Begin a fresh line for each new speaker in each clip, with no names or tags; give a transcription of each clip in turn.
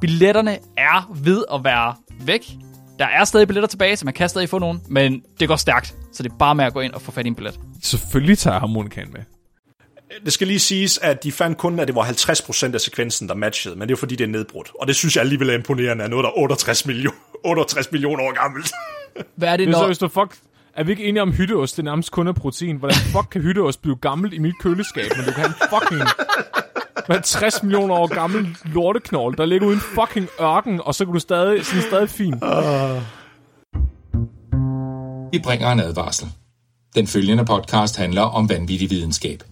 Billetterne er ved at være væk. Der er stadig billetter tilbage, så man kan stadig få nogen, men det går stærkt. Så det er bare med at gå ind og få fat i en billet.
Selvfølgelig tager jeg harmonikaen med.
Det skal lige siges, at de fandt kun, at det var 50% af sekvensen, der matchede, men det er fordi, det er nedbrudt. Og det synes jeg alligevel er imponerende, at noget, der er 68 millioner, 68 millioner år gammelt.
Hvad er det,
Det er så,
når...
hvis du fuck... Er vi ikke enige om hytteost? Det er nærmest kun af protein. Hvordan fuck kan hytteost blive gammelt i mit køleskab, men du kan have en fucking med 60 millioner år gammel lorteknold, der ligger uden fucking ørken, og så kan du stadig, sådan stadig fin.
Vi bringer en advarsel. Den følgende podcast handler om vanvittig videnskab.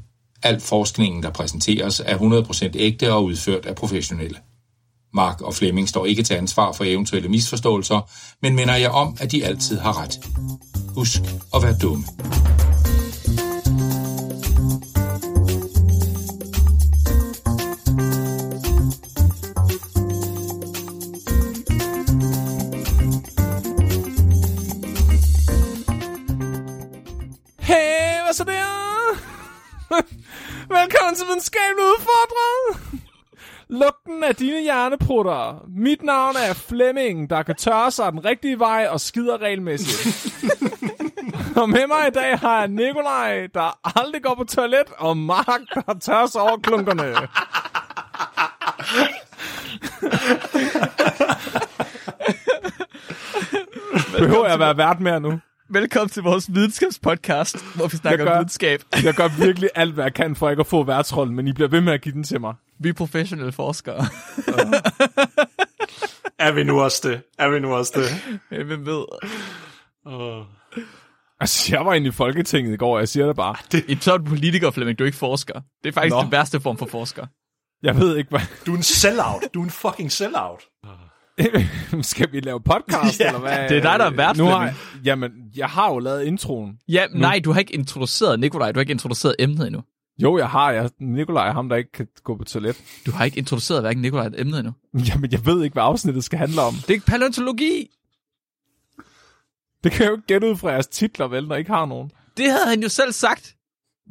Al forskningen, der præsenteres, er 100% ægte og udført af professionelle. Mark og Flemming står ikke til ansvar for eventuelle misforståelser, men minder jer om, at de altid har ret. Husk at være dumme.
Velkommen til videnskabelig udfordring. Lugten af dine hjerneprutter. Mit navn er Flemming, der kan tørre sig den rigtige vej og skider regelmæssigt. og med mig i dag har jeg Nikolaj, der aldrig går på toilet, og Mark, der tørrer sig over klunkerne. Behøver jeg at være vært mere nu?
Velkommen til vores videnskabspodcast, hvor vi snakker
Jeg gør-
om videnskab.
Jeg gør virkelig alt, hvad jeg kan for ikke at få værtsrollen, men I bliver ved med at give den til mig.
Vi er professionelle forskere.
er vi nu også det? Er vi nu også det?
Hvem ved?
Altså, jeg var inde i Folketinget i går, og jeg siger det bare.
I så er du politiker, Flemming. Du er ikke forsker. Det er faktisk
Nå.
den værste form for forsker.
Jeg ved ikke, hvad...
Du er en sellout. Du er en fucking sellout.
Skal vi lave podcast,
Ja,
eller hvad?
det er dig, der er vært,
nu har,
Flemming.
Jamen, jeg har jo lavet introen.
Ja, nej, du har ikke introduceret Nikolaj. Du har ikke introduceret emnet endnu.
Jo, jeg har. Jeg, Nikolaj er ham, der ikke kan gå på toilet.
Du har ikke introduceret hverken Nikolaj eller emnet endnu.
Jamen, jeg ved ikke, hvad afsnittet skal handle om.
Det er paleontologi.
Det kan jeg jo ikke gætte ud fra jeres titler, vel, når I ikke har nogen.
Det havde han jo selv sagt.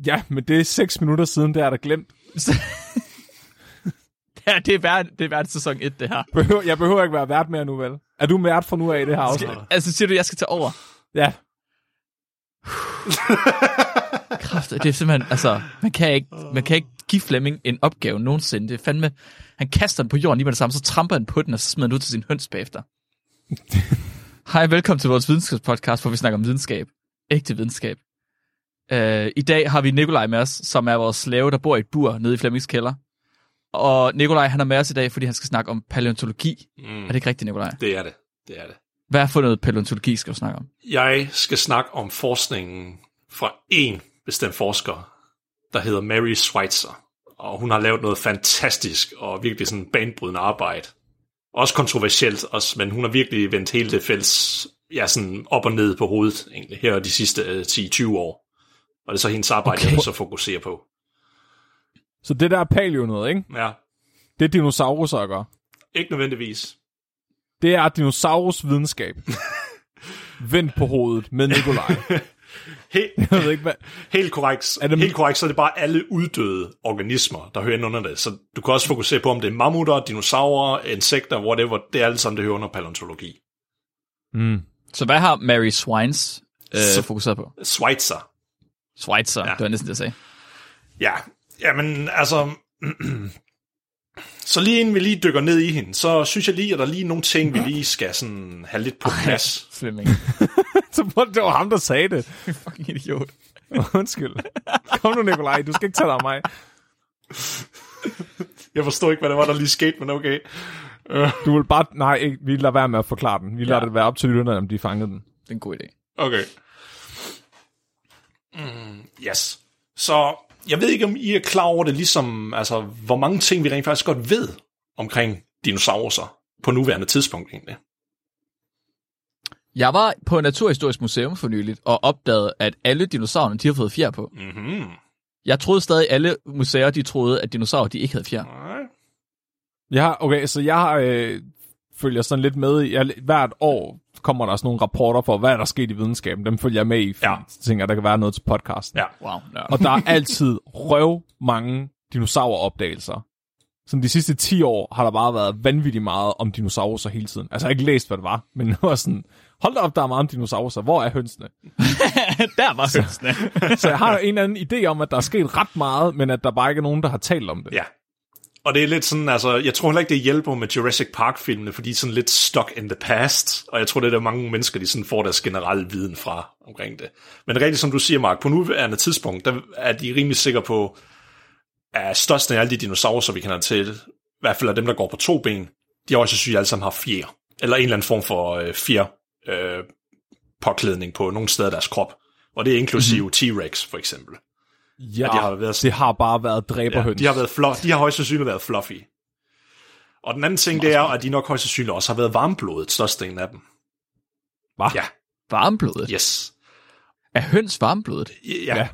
Ja, men det er seks minutter siden, det er der glemt.
Ja, det er værd, det er værd sæson 1, det her.
Behøver, jeg behøver ikke være vært mere nu, vel? Er du vært fra nu af i det her afsnit?
Altså, siger du, jeg skal tage over?
Ja.
Kraft, det er simpelthen, altså, man kan ikke, man kan ikke give Flemming en opgave nogensinde. Det er fandme, han kaster den på jorden lige med det samme, så tramper han på den, og så smider den ud til sin høns bagefter. Hej, velkommen til vores videnskabspodcast, hvor vi snakker om videnskab. Ægte videnskab. Uh, I dag har vi Nikolaj med os, som er vores slave, der bor i et bur nede i Flemmings kælder. Og Nikolaj, han er med os i dag, fordi han skal snakke om paleontologi. Mm. Er det ikke rigtigt, Nikolaj?
Det er det. Det er det.
Hvad er for noget paleontologi, skal du snakke om?
Jeg skal snakke om forskningen fra en bestemt forsker, der hedder Mary Schweitzer. Og hun har lavet noget fantastisk og virkelig sådan banebrydende arbejde. Også kontroversielt, også, men hun har virkelig vendt hele det felt ja, sådan op og ned på hovedet egentlig, her de sidste øh, 10-20 år. Og det er så hendes arbejde. Okay. jeg så fokuserer på.
Så det der er paleo noget, ikke?
Ja,
Det er dinosauruser at gøre.
ikke nødvendigvis.
Det er dinosaurus videnskab. Vendt på hovedet med Nikolaj.
Helt,
Jeg ved ikke, hvad...
helt, korrekt,
Er det-
helt korrekt, så er det bare alle uddøde organismer, der hører ind under det. Så du kan også fokusere på, om det er mammutter, dinosaurer, insekter, whatever. Det er alt sammen, det hører under paleontologi.
Mm.
Så hvad har Mary Swines øh,
Så-
fokuseret på?
Schweitzer.
Schweitzer, ja.
Ja.
det var næsten det, jeg sagde.
Ja, jamen altså... så lige inden vi lige dykker ned i hende, så synes jeg lige, at der er lige nogle ting, vi lige skal sådan have lidt på plads.
Flemming.
Så hvor- det var ham, der sagde det.
Fucking idiot.
Undskyld. Kom nu, Nikolaj. Du skal ikke tage dig af mig.
Jeg forstår ikke, hvad det var, der lige skete, men okay.
Du vil bare... Nej, ikke, vi lader være med at forklare den. Vi lader
Ja.
det være op til lytterne, om de fangede den.
Det er en god idé.
Okay. Mm, yes. Så jeg ved ikke, om I er klar over det, ligesom, altså, hvor mange ting vi rent faktisk godt ved omkring dinosaurer på nuværende tidspunkt egentlig.
Jeg var på Naturhistorisk Museum for nyligt, og opdagede, at alle dinosaurerne, de har fået fjer på.
Mhm.
Jeg troede stadig, alle museer, de troede, at dinosaurer, de ikke havde fjer.
Nej.
Jeg har, okay, så jeg har, øh, følger sådan lidt med i, jeg, hvert år kommer der sådan nogle rapporter for, hvad er der sket i videnskaben. Dem følger jeg med i, fordi
Ja.
tænker, der kan være noget til podcasten.
Ja.
Wow. Ja.
Og der er altid røv mange dinosauropdagelser. Sådan de sidste 10 år har der bare været vanvittigt meget om dinosaurer hele tiden. Altså jeg har ikke læst, hvad det var, men det var sådan, hold da op, der er meget om dinosaurer. Hvor er hønsene?
Der var hønsene.
Så jeg har en eller anden idé om, at der er sket ret meget, men at der bare ikke er nogen, der har talt om det.
Ja. Og det er lidt sådan, altså, jeg tror heller ikke, det hjælper med Jurassic Park-filmene, fordi de er sådan lidt stuck in the past, og jeg tror, det er der mange mennesker, de sådan får deres generelle viden fra omkring det. Men rigtigt som du siger, Mark, på nuværende tidspunkt, der er de rimelig sikre på, at største af alle de dinosaurer, som vi kender til, i hvert fald af dem, der går på to ben, de har også syge alle sammen har fjer, eller en eller anden form for øh, fjer øh, påklædning på nogle steder af deres krop. Og det er inklusive mm-hmm. T-Rex, for eksempel.
Ja
de har været
det har bare været
Ja,
dræberhøns.
de har været fluff, de har højst sandsynligt været fluffy. Og den anden ting, det er, at de nok højst sandsynligt også har været varmblodet, størstedelen af dem.
Hva?
Ja,
Varmblodet.
yes.
Er høns varmblodet?
Ja,
Ja.
ja.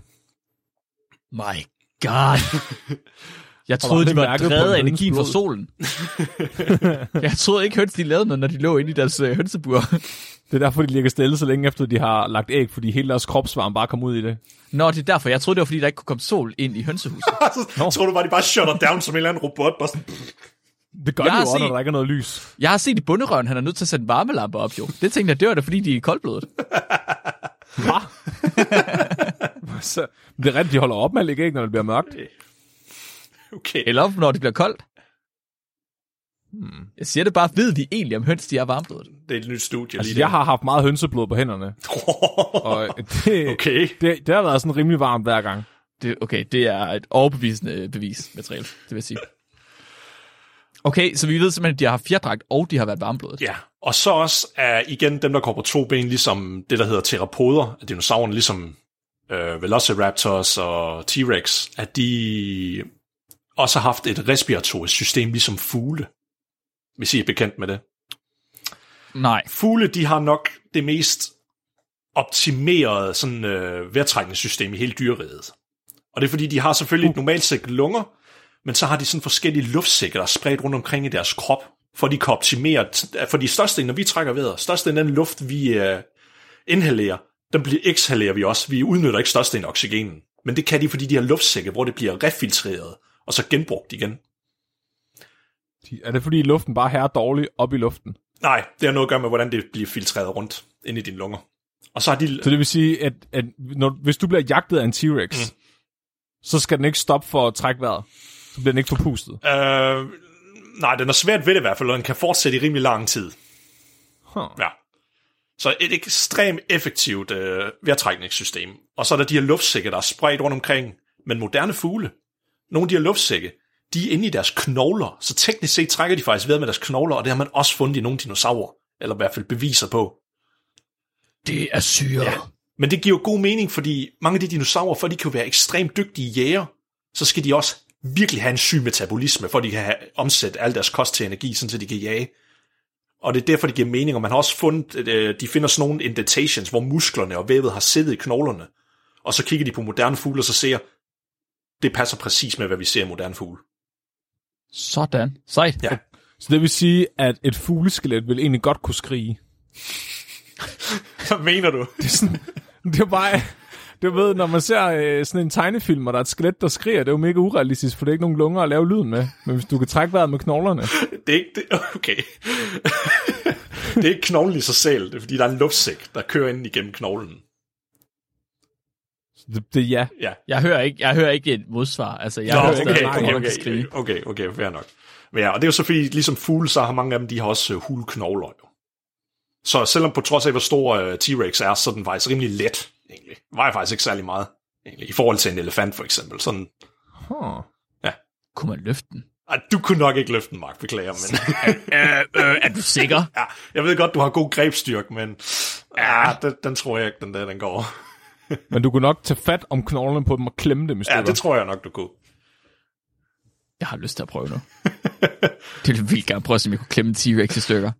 My god. Jeg troede, de var drevet af energien fra solen. jeg troede ikke, høns de lavede noget, når de lå inde i deres øh, hønsebur.
Det er derfor, de ligger stille så længe efter, de har lagt æg, fordi hele deres kropsvarme bare kom ud i det.
Nå, det er derfor. Jeg troede, det var, fordi der ikke kunne komme sol ind i hønsehuset.
Så tror du bare, de bare shutter down som en eller anden robot. Bare sådan,
Det gør
Jeg
de jo også, når
set-
der ikke er noget lys.
Jeg har set i bunderøven, han er nødt til at sætte en varmelampe op, jo. Det tænkte jeg, det var da, fordi de er koldblodet.
Hva? så, det er rigtigt, de holder op med at lægge æg, når det bliver mørkt.
okay.
Eller når det bliver koldt. Hmm. Jeg siger det bare, ved de egentlig, om høns de er varmblodet?
Det er et nyt studie
Altså,
lige
jeg har haft meget hønseblod på hænderne. Og det,
Okay.
det, det har været sådan rimelig varmt hver gang.
Det, okay, det er et overbevisende bevismateriale, det vil jeg sige. Okay, så vi ved simpelthen, at de har haft fjerdragt, og de har været varmblodet.
Ja, og så også er igen dem, der går på to ben, ligesom det, der hedder terapoder, af dinosaurerne, ligesom øh, Velociraptors og T-Rex, at de også har haft et respiratorisk system, ligesom fugle, hvis I er bekendt med det.
Nej.
Fugle, de har nok det mest optimerede sådan, øh, vejrtrækningssystem i hele dyreriget. Og det er fordi, de har selvfølgelig et normalt sæk lunger, men så har de sådan forskellige luftsække, der er spredt rundt omkring i deres krop, for de kan optimere, for de største, når vi trækker vejret, største af den luft, vi øh, inhalerer, den bliver exhalerer vi også. Vi udnytter ikke størstedelen af oxygenen. Men det kan de, fordi de har luftsække, hvor det bliver refiltreret, og så genbrugt igen.
De- Er det fordi luften bare her dårligt op i luften?
Nej, det har noget at gøre med, hvordan det bliver filtreret rundt ind i dine lunger. Og så har de...
Så det vil sige, at, at når, hvis du bliver jagtet af en T-Rex, mm. så skal den ikke stoppe for at trække vejret. Så bliver den ikke forpustet.
Øh, nej, den er svært ved det i hvert fald, og den kan fortsætte i rimelig lang tid.
Huh.
Ja. Så et ekstremt effektivt øh, vejrtrækningssystem. Og så er der de her luftsække, der er spredt rundt omkring. Men moderne fugle, nogle af de her luftsække, de er inde i deres knogler. Så teknisk set trækker de faktisk vejret med deres knogler, og det har man også fundet i nogle dinosaurer. Eller i hvert fald beviser på.
Det er syre. Ja.
Men det giver jo god mening, fordi mange af de dinosaurer, for de kan jo være ekstremt dygtige jæger, så skal de også virkelig have en syg metabolisme, for de kan have, omsætte al deres kost til energi, sådan så de kan jage. Og det er derfor, det giver mening, og man har også fundet, øh, de finder sådan nogle indentations, hvor musklerne og vævet har siddet i knoglerne. Og så kigger de på moderne fugle, og så ser, det passer præcis med, hvad vi ser i moderne fugle.
Sådan. Sejt.
Ja.
Så det vil sige, at et fugleskelet vil egentlig godt kunne skrige.
Hvad mener du?
Det er jo bare... Du ved, når man ser øh, sådan en tegnefilm, og der er et skelet, der skriger, det er jo mega urealistisk, for det er ikke nogen lunger at lave lyden med. Men hvis du kan trække vejret med knoglerne,
Det er ikke det. Okay. det er ikke knoglen i sig selv, det er fordi, der er en luftsæk, der kører ind igennem knoglen.
Det, det ja.
Ja.
Jeg hører ikke, jeg hører ikke et modsvar. Altså, jeg
Nå,
hører
okay,
stadig,
okay, okay, okay, okay, okay, fair nok. Men ja, og det er jo så fordi, ligesom fugle, så har mange af dem, de har også uh, hulknogler jo. Så selvom på trods af, hvor stor uh, T-Rex er, så er den faktisk rimelig let, egentlig. Vejer faktisk ikke særlig meget, egentlig. I forhold til en elefant, for eksempel. Sådan,
Huh.
Kunne man løfte den?
Ej, du kunne nok ikke løfte den, Mark, beklager, men...
øh, øh, er du sikker?
ja, jeg ved godt, du har god grebstyrke, men... Ja, den, den tror jeg ikke, den der, den går.
Men du kunne nok tage fat om knoglerne på dem og klemme dem i stykker.
Ja, det tror jeg nok, du kunne.
Jeg har lyst til at prøve nu. det ville vildt gerne prøve, at se, om jeg kunne klemme T-Rex i stykker.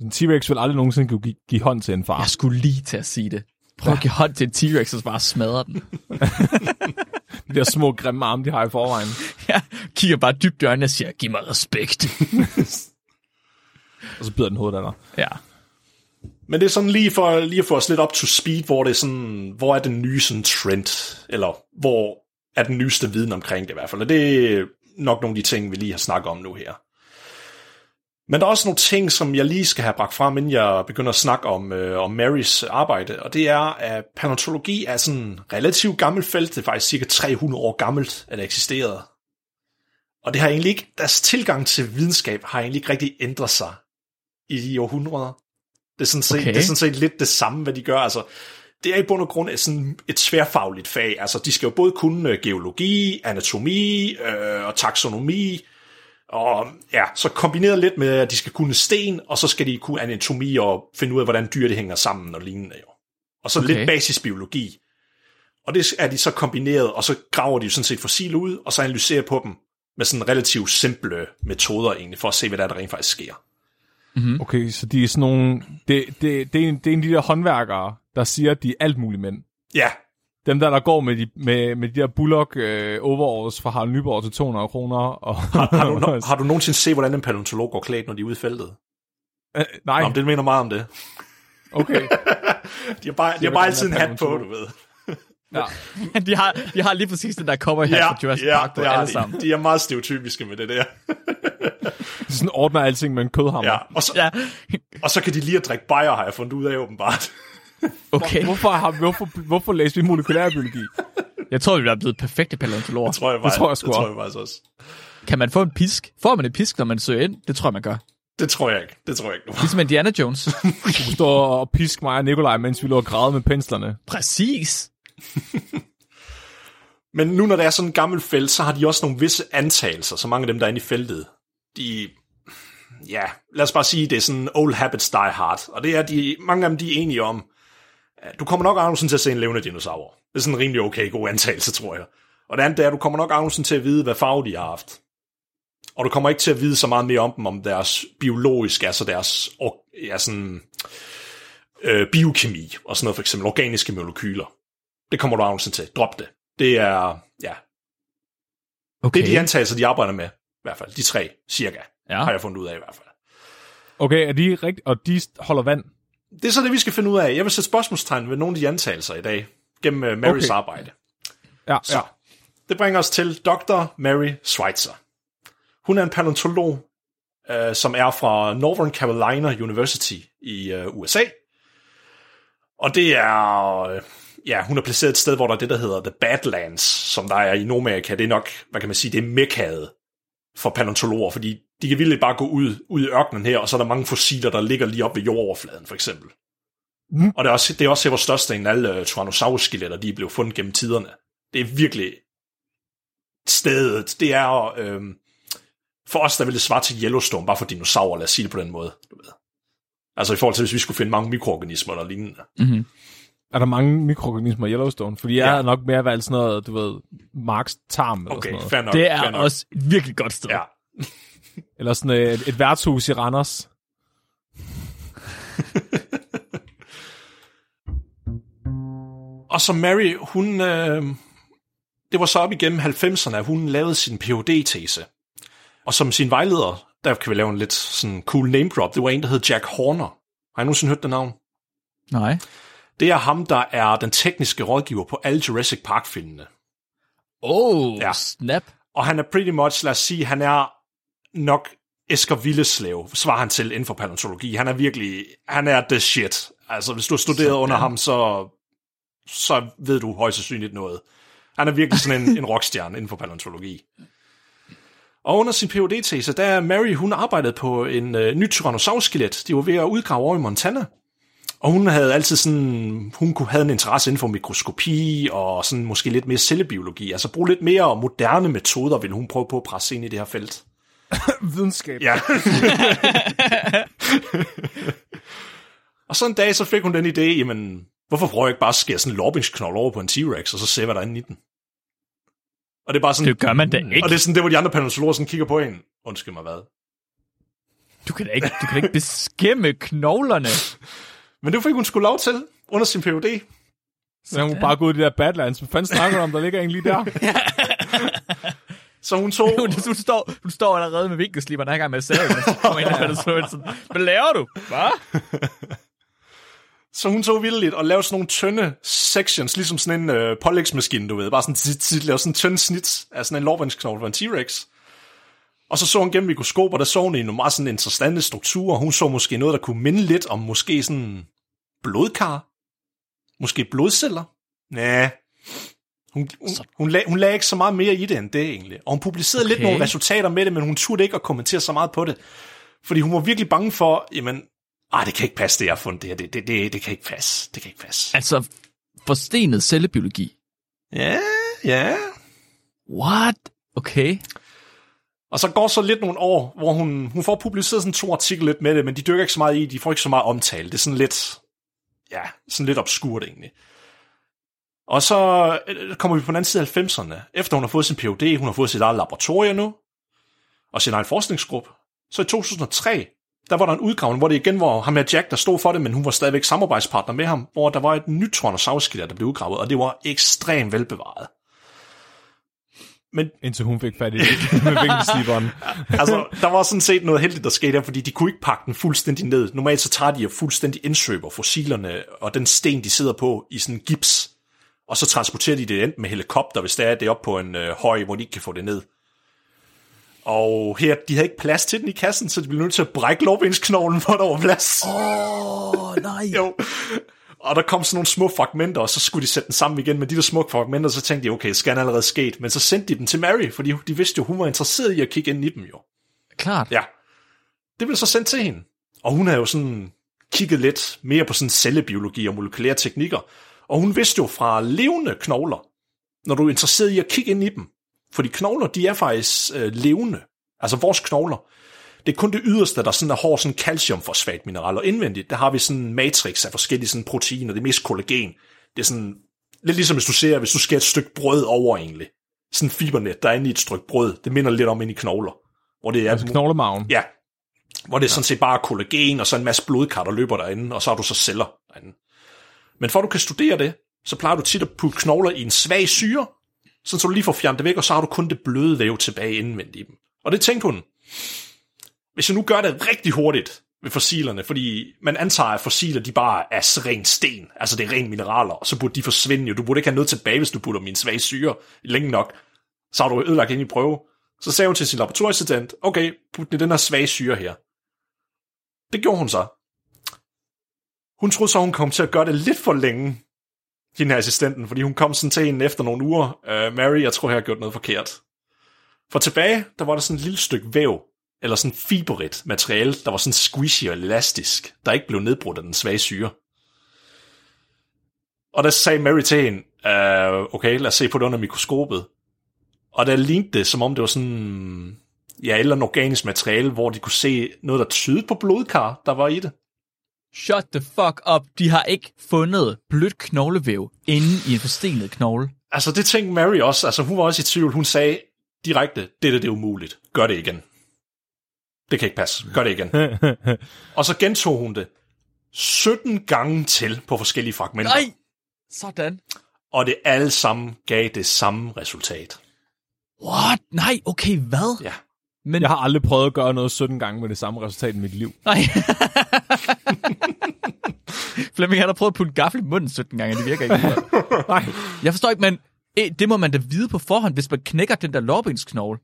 En T-Rex vil aldrig nogensinde kunne give, give hånd til en far.
Jeg skulle lige til at sige det. Prøv at give hånd til en T-Rex, og så bare smadre den.
De der små grimme arme, de har i forvejen.
Jeg kigger bare dybt i øjnene og siger, giv mig respekt.
Og så bider den hovedet af dig.
ja.
Men det er sådan lige for, lige at få os lidt op to speed, hvor det er sådan, hvor er den nye sådan trend, eller hvor er den nyeste viden omkring det i hvert fald. Og det er nok nogle af de ting, vi lige har snakket om nu her. Men der er også nogle ting, som jeg lige skal have bragt frem, inden jeg begynder at snakke om, øh, om Marys arbejde, og det er, at paleontologi er sådan en relativt gammelt felt. Det er faktisk cirka 300 år gammelt, at det eksisterede. Og det har egentlig ikke, deres tilgang til videnskab har egentlig ikke rigtig ændret sig i de århundreder. Det er sådan set,
Okay.
det er sådan set lidt det samme, hvad de gør. Altså, det er i bund og grund sådan et tværfagligt fag. Altså, de skal jo både kunne øh, geologi, anatomi øh, og taksonomi, og ja, så kombineret lidt med, at de skal kunne sten, og så skal de kunne anatomi og finde ud af, hvordan dyr det hænger sammen og lignende. Jo. Og så
Okay.
lidt basisbiologi. Og det er de så kombineret, og så graver de jo sådan set fossiler ud, og så analyserer på dem med sådan relativt simple metoder egentlig, for at se, hvad der, er, der rent faktisk sker.
Okay, så de er sådan nogle... Det, det, det, er en, det er en de der håndværkere, der siger, at de er alt muligt mænd.
Ja,
Dem der, der går med de, med, med de der bullock øh, overalls fra Harald Nyborg til 200 kroner. Og,
har du, no- har du nogensinde set, hvordan en paleontolog går klædt, når de er ude i feltet?
Øh, nej,
Nå, det mener meget om det.
okay.
De har bare, de har bare altid en hat på, du ved.
Ja.
de, har, de har lige præcis den der cover her fra Jurassic Park på
det
alle
de.
sammen.
De er meget stereotypiske med det der.
Sådan ordner alting med en kødhammer.
Ja, og, så,
Ja,
og så kan de lige at drikke bajer, har jeg fundet ud af åbenbart.
okay.
Hvorfor, har, hvorfor, hvorfor læste vi molekylærbiologi?
Jeg tror, vi er blevet perfekte paleontologer.
tror jeg,
Det tror jeg sgu
det tror
også.
jeg faktisk også.
Kan man få en pisk? Får man en pisk, når man søger ind? Det tror jeg, man gør.
Det tror jeg ikke. Det tror jeg ikke. nu.
Ligesom Indiana Jones.
Du kunne stå og piske mig og Nikolaj, mens vi lå og græde med penslerne.
Præcis.
Men nu når det er sådan en gammel felt, så har de også nogle visse antagelser, så mange af dem, der er inde i feltet, de, ja, lad os bare sige, det er sådan old habits die hard, og det er de, mange af dem, de er enige om, du kommer nok aldrig til at se en levende dinosaur. Det er sådan en rimelig okay god antagelse, tror jeg. Og det andet er, at du kommer nok aldrig til at vide, hvad farve de har haft. Og du kommer ikke til at vide så meget mere om dem, om deres biologiske, altså deres ja, sådan, øh, biokemi, og sådan noget, for eksempel organiske molekyler. Det kommer du nogensinde til. Drop det. Det er, ja,
Okay.
det er de antagelser, de arbejder med, i hvert fald. De tre, cirka,
Ja.
har jeg fundet ud af i hvert fald.
Okay, er de rigt- og de holder vand?
Det er så det, vi skal finde ud af. Jeg vil sætte spørgsmålstegn ved nogle af de antagelser i dag, gennem uh, Marys
Okay.
arbejde.
Ja,
Så,
ja.
det bringer os til Dr. Mary Schweitzer. Hun er en paleontolog, uh, som er fra Northern Carolina University i uh, USA. Og det er, uh, ja, hun er placeret et sted, hvor der er det, der hedder The Badlands, som der er i Nordamerika. Det er nok, hvad kan man sige, det er mekkaet for paleontologer, fordi de kan virkelig bare gå ud, ud i ørkenen her, og så er der mange fossiler, der ligger lige op ved jordoverfladen, for eksempel.
Mm.
Og det er også, det er også her, hvor størstedelen af alle uh, Tyrannosaurus-skeletter, de er blevet fundet gennem tiderne. Det er virkelig stedet. Det er, øhm, for os, der vil det svare til Yellowstone, bare for dinosaurer, lad os sige det på den måde. Du ved. Altså i forhold til, hvis vi skulle finde mange mikroorganismer eller lignende.
Mm-hmm.
Er der mange mikroorganismer i Yellowstone? Fordi jeg
Ja.
er nok mere valgt sådan noget, du ved, Marks tarm eller
Okay,
sådan noget.
fair nok.
Det
fair
er
nok.
også et virkelig godt sted.
Ja.
Eller sådan et, et værtshus i Randers.
Og så Mary, hun, øh, det var så op igennem 90'erne, at hun lavede sin Ph.D.-tese. Og som sin vejleder, der kan vi lave en lidt sådan cool name drop, det var en, der hed Jack Horner. Har I nogensinde hørt det navn?
Nej.
Det er ham, der er den tekniske rådgiver på alle Jurassic Park-filmene.
Oh,
Ja.
snap.
Og han er pretty much, lad os sige, han er nok Esker Villeslev, svarer han til inden for paleontologi. Han er virkelig, han er the shit. Altså, hvis du har studeret
Sådan.
under ham, så, så ved du højst sandsynligt noget. Han er virkelig sådan en, en rockstjerne inden for paleontologi. Og under sin phd tese der er Mary, hun arbejdede på en øh, ny tyrannosaurus-skelet. De var ved at udgrave over i Montana. Og hun havde altid sådan, hun kunne have en interesse inden for mikroskopi og sådan måske lidt mere cellebiologi. Altså bruge lidt mere moderne metoder, ville hun prøve på at presse ind i det her felt.
Videnskab.
Ja. og så en dag, så fik hun den idé, jamen, hvorfor prøver jeg ikke bare at skære sådan en lorbingsknold over på en T-Rex, og så se, hvad der er inde i den? Og det er bare sådan,
Det gør man da ikke.
og det er sådan det, hvor de andre paleontologer sådan kigger på en. Undskyld mig, hvad?
Du kan da ikke, du kan da ikke beskimme knoglerne.
Men det fik hun skulle lov til under sin PhD.
Så hun bare gå ud i de der Badlands. Hvad fanden snakker du om? Der ligger en lige der.
Så hun tog...
Du, du, står, du står allerede med vinkelsliberen, der er i gang med at og så kommer ind og så sådan, hvad laver du? Hvad?
Så hun tog vildt og lavede sådan nogle tynde sections, ligesom sådan en øh, pålægsmaskine, du ved. Bare sådan, tit, tit, lavede sådan en tynd snit af sådan en lårbindsknogle for en T-Rex. Og så så hun gennem mikroskop, og der så hun i nogle meget sådan interessante strukturer. Hun så måske noget, der kunne minde lidt om måske sådan blodkar. Måske blodceller. Nej. Hun, hun, hun, lag, hun lagde ikke så meget mere i det end det egentlig. Og hun publicerede okay. lidt nogle resultater med det, men hun turde ikke at kommentere så meget på det. Fordi hun var virkelig bange for, jamen, ah, det kan ikke passe, det jeg har fundet det her. Det, det, det, det kan ikke passe. Det kan ikke passe.
Altså, forstenet cellebiologi.
Ja, ja.
What? Okay.
Og så går så lidt nogle år, hvor hun, hun får publiceret sådan to artikler lidt med det, men de dykker ikke så meget i, de får ikke så meget omtale. Det er sådan lidt, ja, sådan lidt obskurt egentlig. Og så øh, kommer vi på den anden side af 90'erne. Efter hun har fået sin Ph.D., hun har fået sit eget laboratorium nu, og sin egen forskningsgruppe. Så i 2003, der var der en udgravning, hvor det igen var ham med Jack, der stod for det, men hun var stadigvæk samarbejdspartner med ham, hvor der var et nyt Tyrannosaurus-skelet, der blev udgravet, og det var ekstremt velbevaret. Men
Indtil hun fik fat i det med vinkelsliberen.
altså, der var sådan set noget heldigt, der skete der, fordi de kunne ikke pakke den fuldstændig ned. Normalt så tager de og fuldstændig indsøber fossilerne og den sten, de sidder på i sådan en gips, og så transporterer de det enten med helikopter, hvis det er det er op på en øh, høj, hvor de ikke kan få det ned. Og her, de havde ikke plads til den i kassen, så de blev nødt til at brække lårbensknoglen, for der var plads.
Åh, oh, nej.
Jo. Og der kom sådan nogle små fragmenter, og så skulle de sætte den sammen igen med de der små fragmenter, så tænkte de, okay, skal allerede sket. Men så sendte de dem til Mary, fordi de vidste jo, hun var interesseret i at kigge ind i dem jo.
Klart.
Ja. Det blev så sendt til hende. Og hun havde jo sådan kigget lidt mere på sådan cellebiologi og molekylære teknikker. Og hun vidste jo fra levende knogler, når du er interesseret i at kigge ind i dem. Fordi knogler, de er faktisk øh, levende. Altså vores knogler. Det er kun det yderste, der sådan er hård sådan calciumfosfatmineral. Og indvendigt, der har vi sådan en matrix af forskellige sådan proteiner. Det er mest kollagen. Det er sådan lidt ligesom hvis du ser, hvis du skærer et stykke brød over egentlig. Sådan en fibernet, der er inde i et stykke brød. Det minder lidt om ind i knogler. Hvor det er
Altså knoglemagen.
Ja. Hvor det er sådan set bare kollagen, og så en masse blodkar, der løber derinde, og så har du så celler derinde. Men for at du kan studere det, så plejer du tit at putte knogler i en svag syre, sådan så du lige får fjernet det væk, og så har du kun det bløde væv tilbage indvendigt i dem. Og det tænkte hun, hvis jeg nu gør det rigtig hurtigt ved fossilerne, fordi man antager, at fossiler de bare er ren sten, altså det er ren mineraler, og så burde de forsvinde jo. Du burde ikke have noget tilbage, hvis du putter min svage syre længe nok. Så har du ødelagt ind i prøve. Så sagde hun til sin laboratorieassistent, okay, put den i den her svage syre her. Det gjorde hun så. Hun troede så, hun kom til at gøre det lidt for længe, hende her assistenten, fordi hun kom sådan til hende efter nogle uger. Uh, Mary, jeg tror, jeg har gjort noget forkert. For tilbage, der var der sådan et lille stykke væv, eller sådan fiberigt materiale, der var sådan squishy og elastisk, der ikke blev nedbrudt af den svage syre. Og der sagde Mary til hende, uh, okay, lad os se på det under mikroskopet. Og der lignede det, som om det var sådan, ja, eller andet organisk materiale, hvor de kunne se noget, der tydede på blodkar, der var i det.
Shut the fuck up. De har ikke fundet blødt knoglevæv inde i en forstenet knogle.
Altså, det tænkte Mary også. Altså, hun var også i tvivl. Hun sagde direkte, det der, det er umuligt. Gør det igen. Det kan ikke passe. Gør det igen. og så gentog hun det 17 gange til på forskellige fragmenter.
Nej! Sådan.
Og det alle sammen gav det samme resultat.
What? Nej, okay, hvad?
Ja.
Men,
Jeg har aldrig prøvet at gøre noget 17 gange med det samme resultat i mit liv.
Nej. Flemming han har prøvet at putte en gaffel i munden 17 gange, og det virker ikke.
Nej.
Jeg forstår ikke, men eh, det må man da vide på forhånd, hvis man knækker den der lårbensknogle.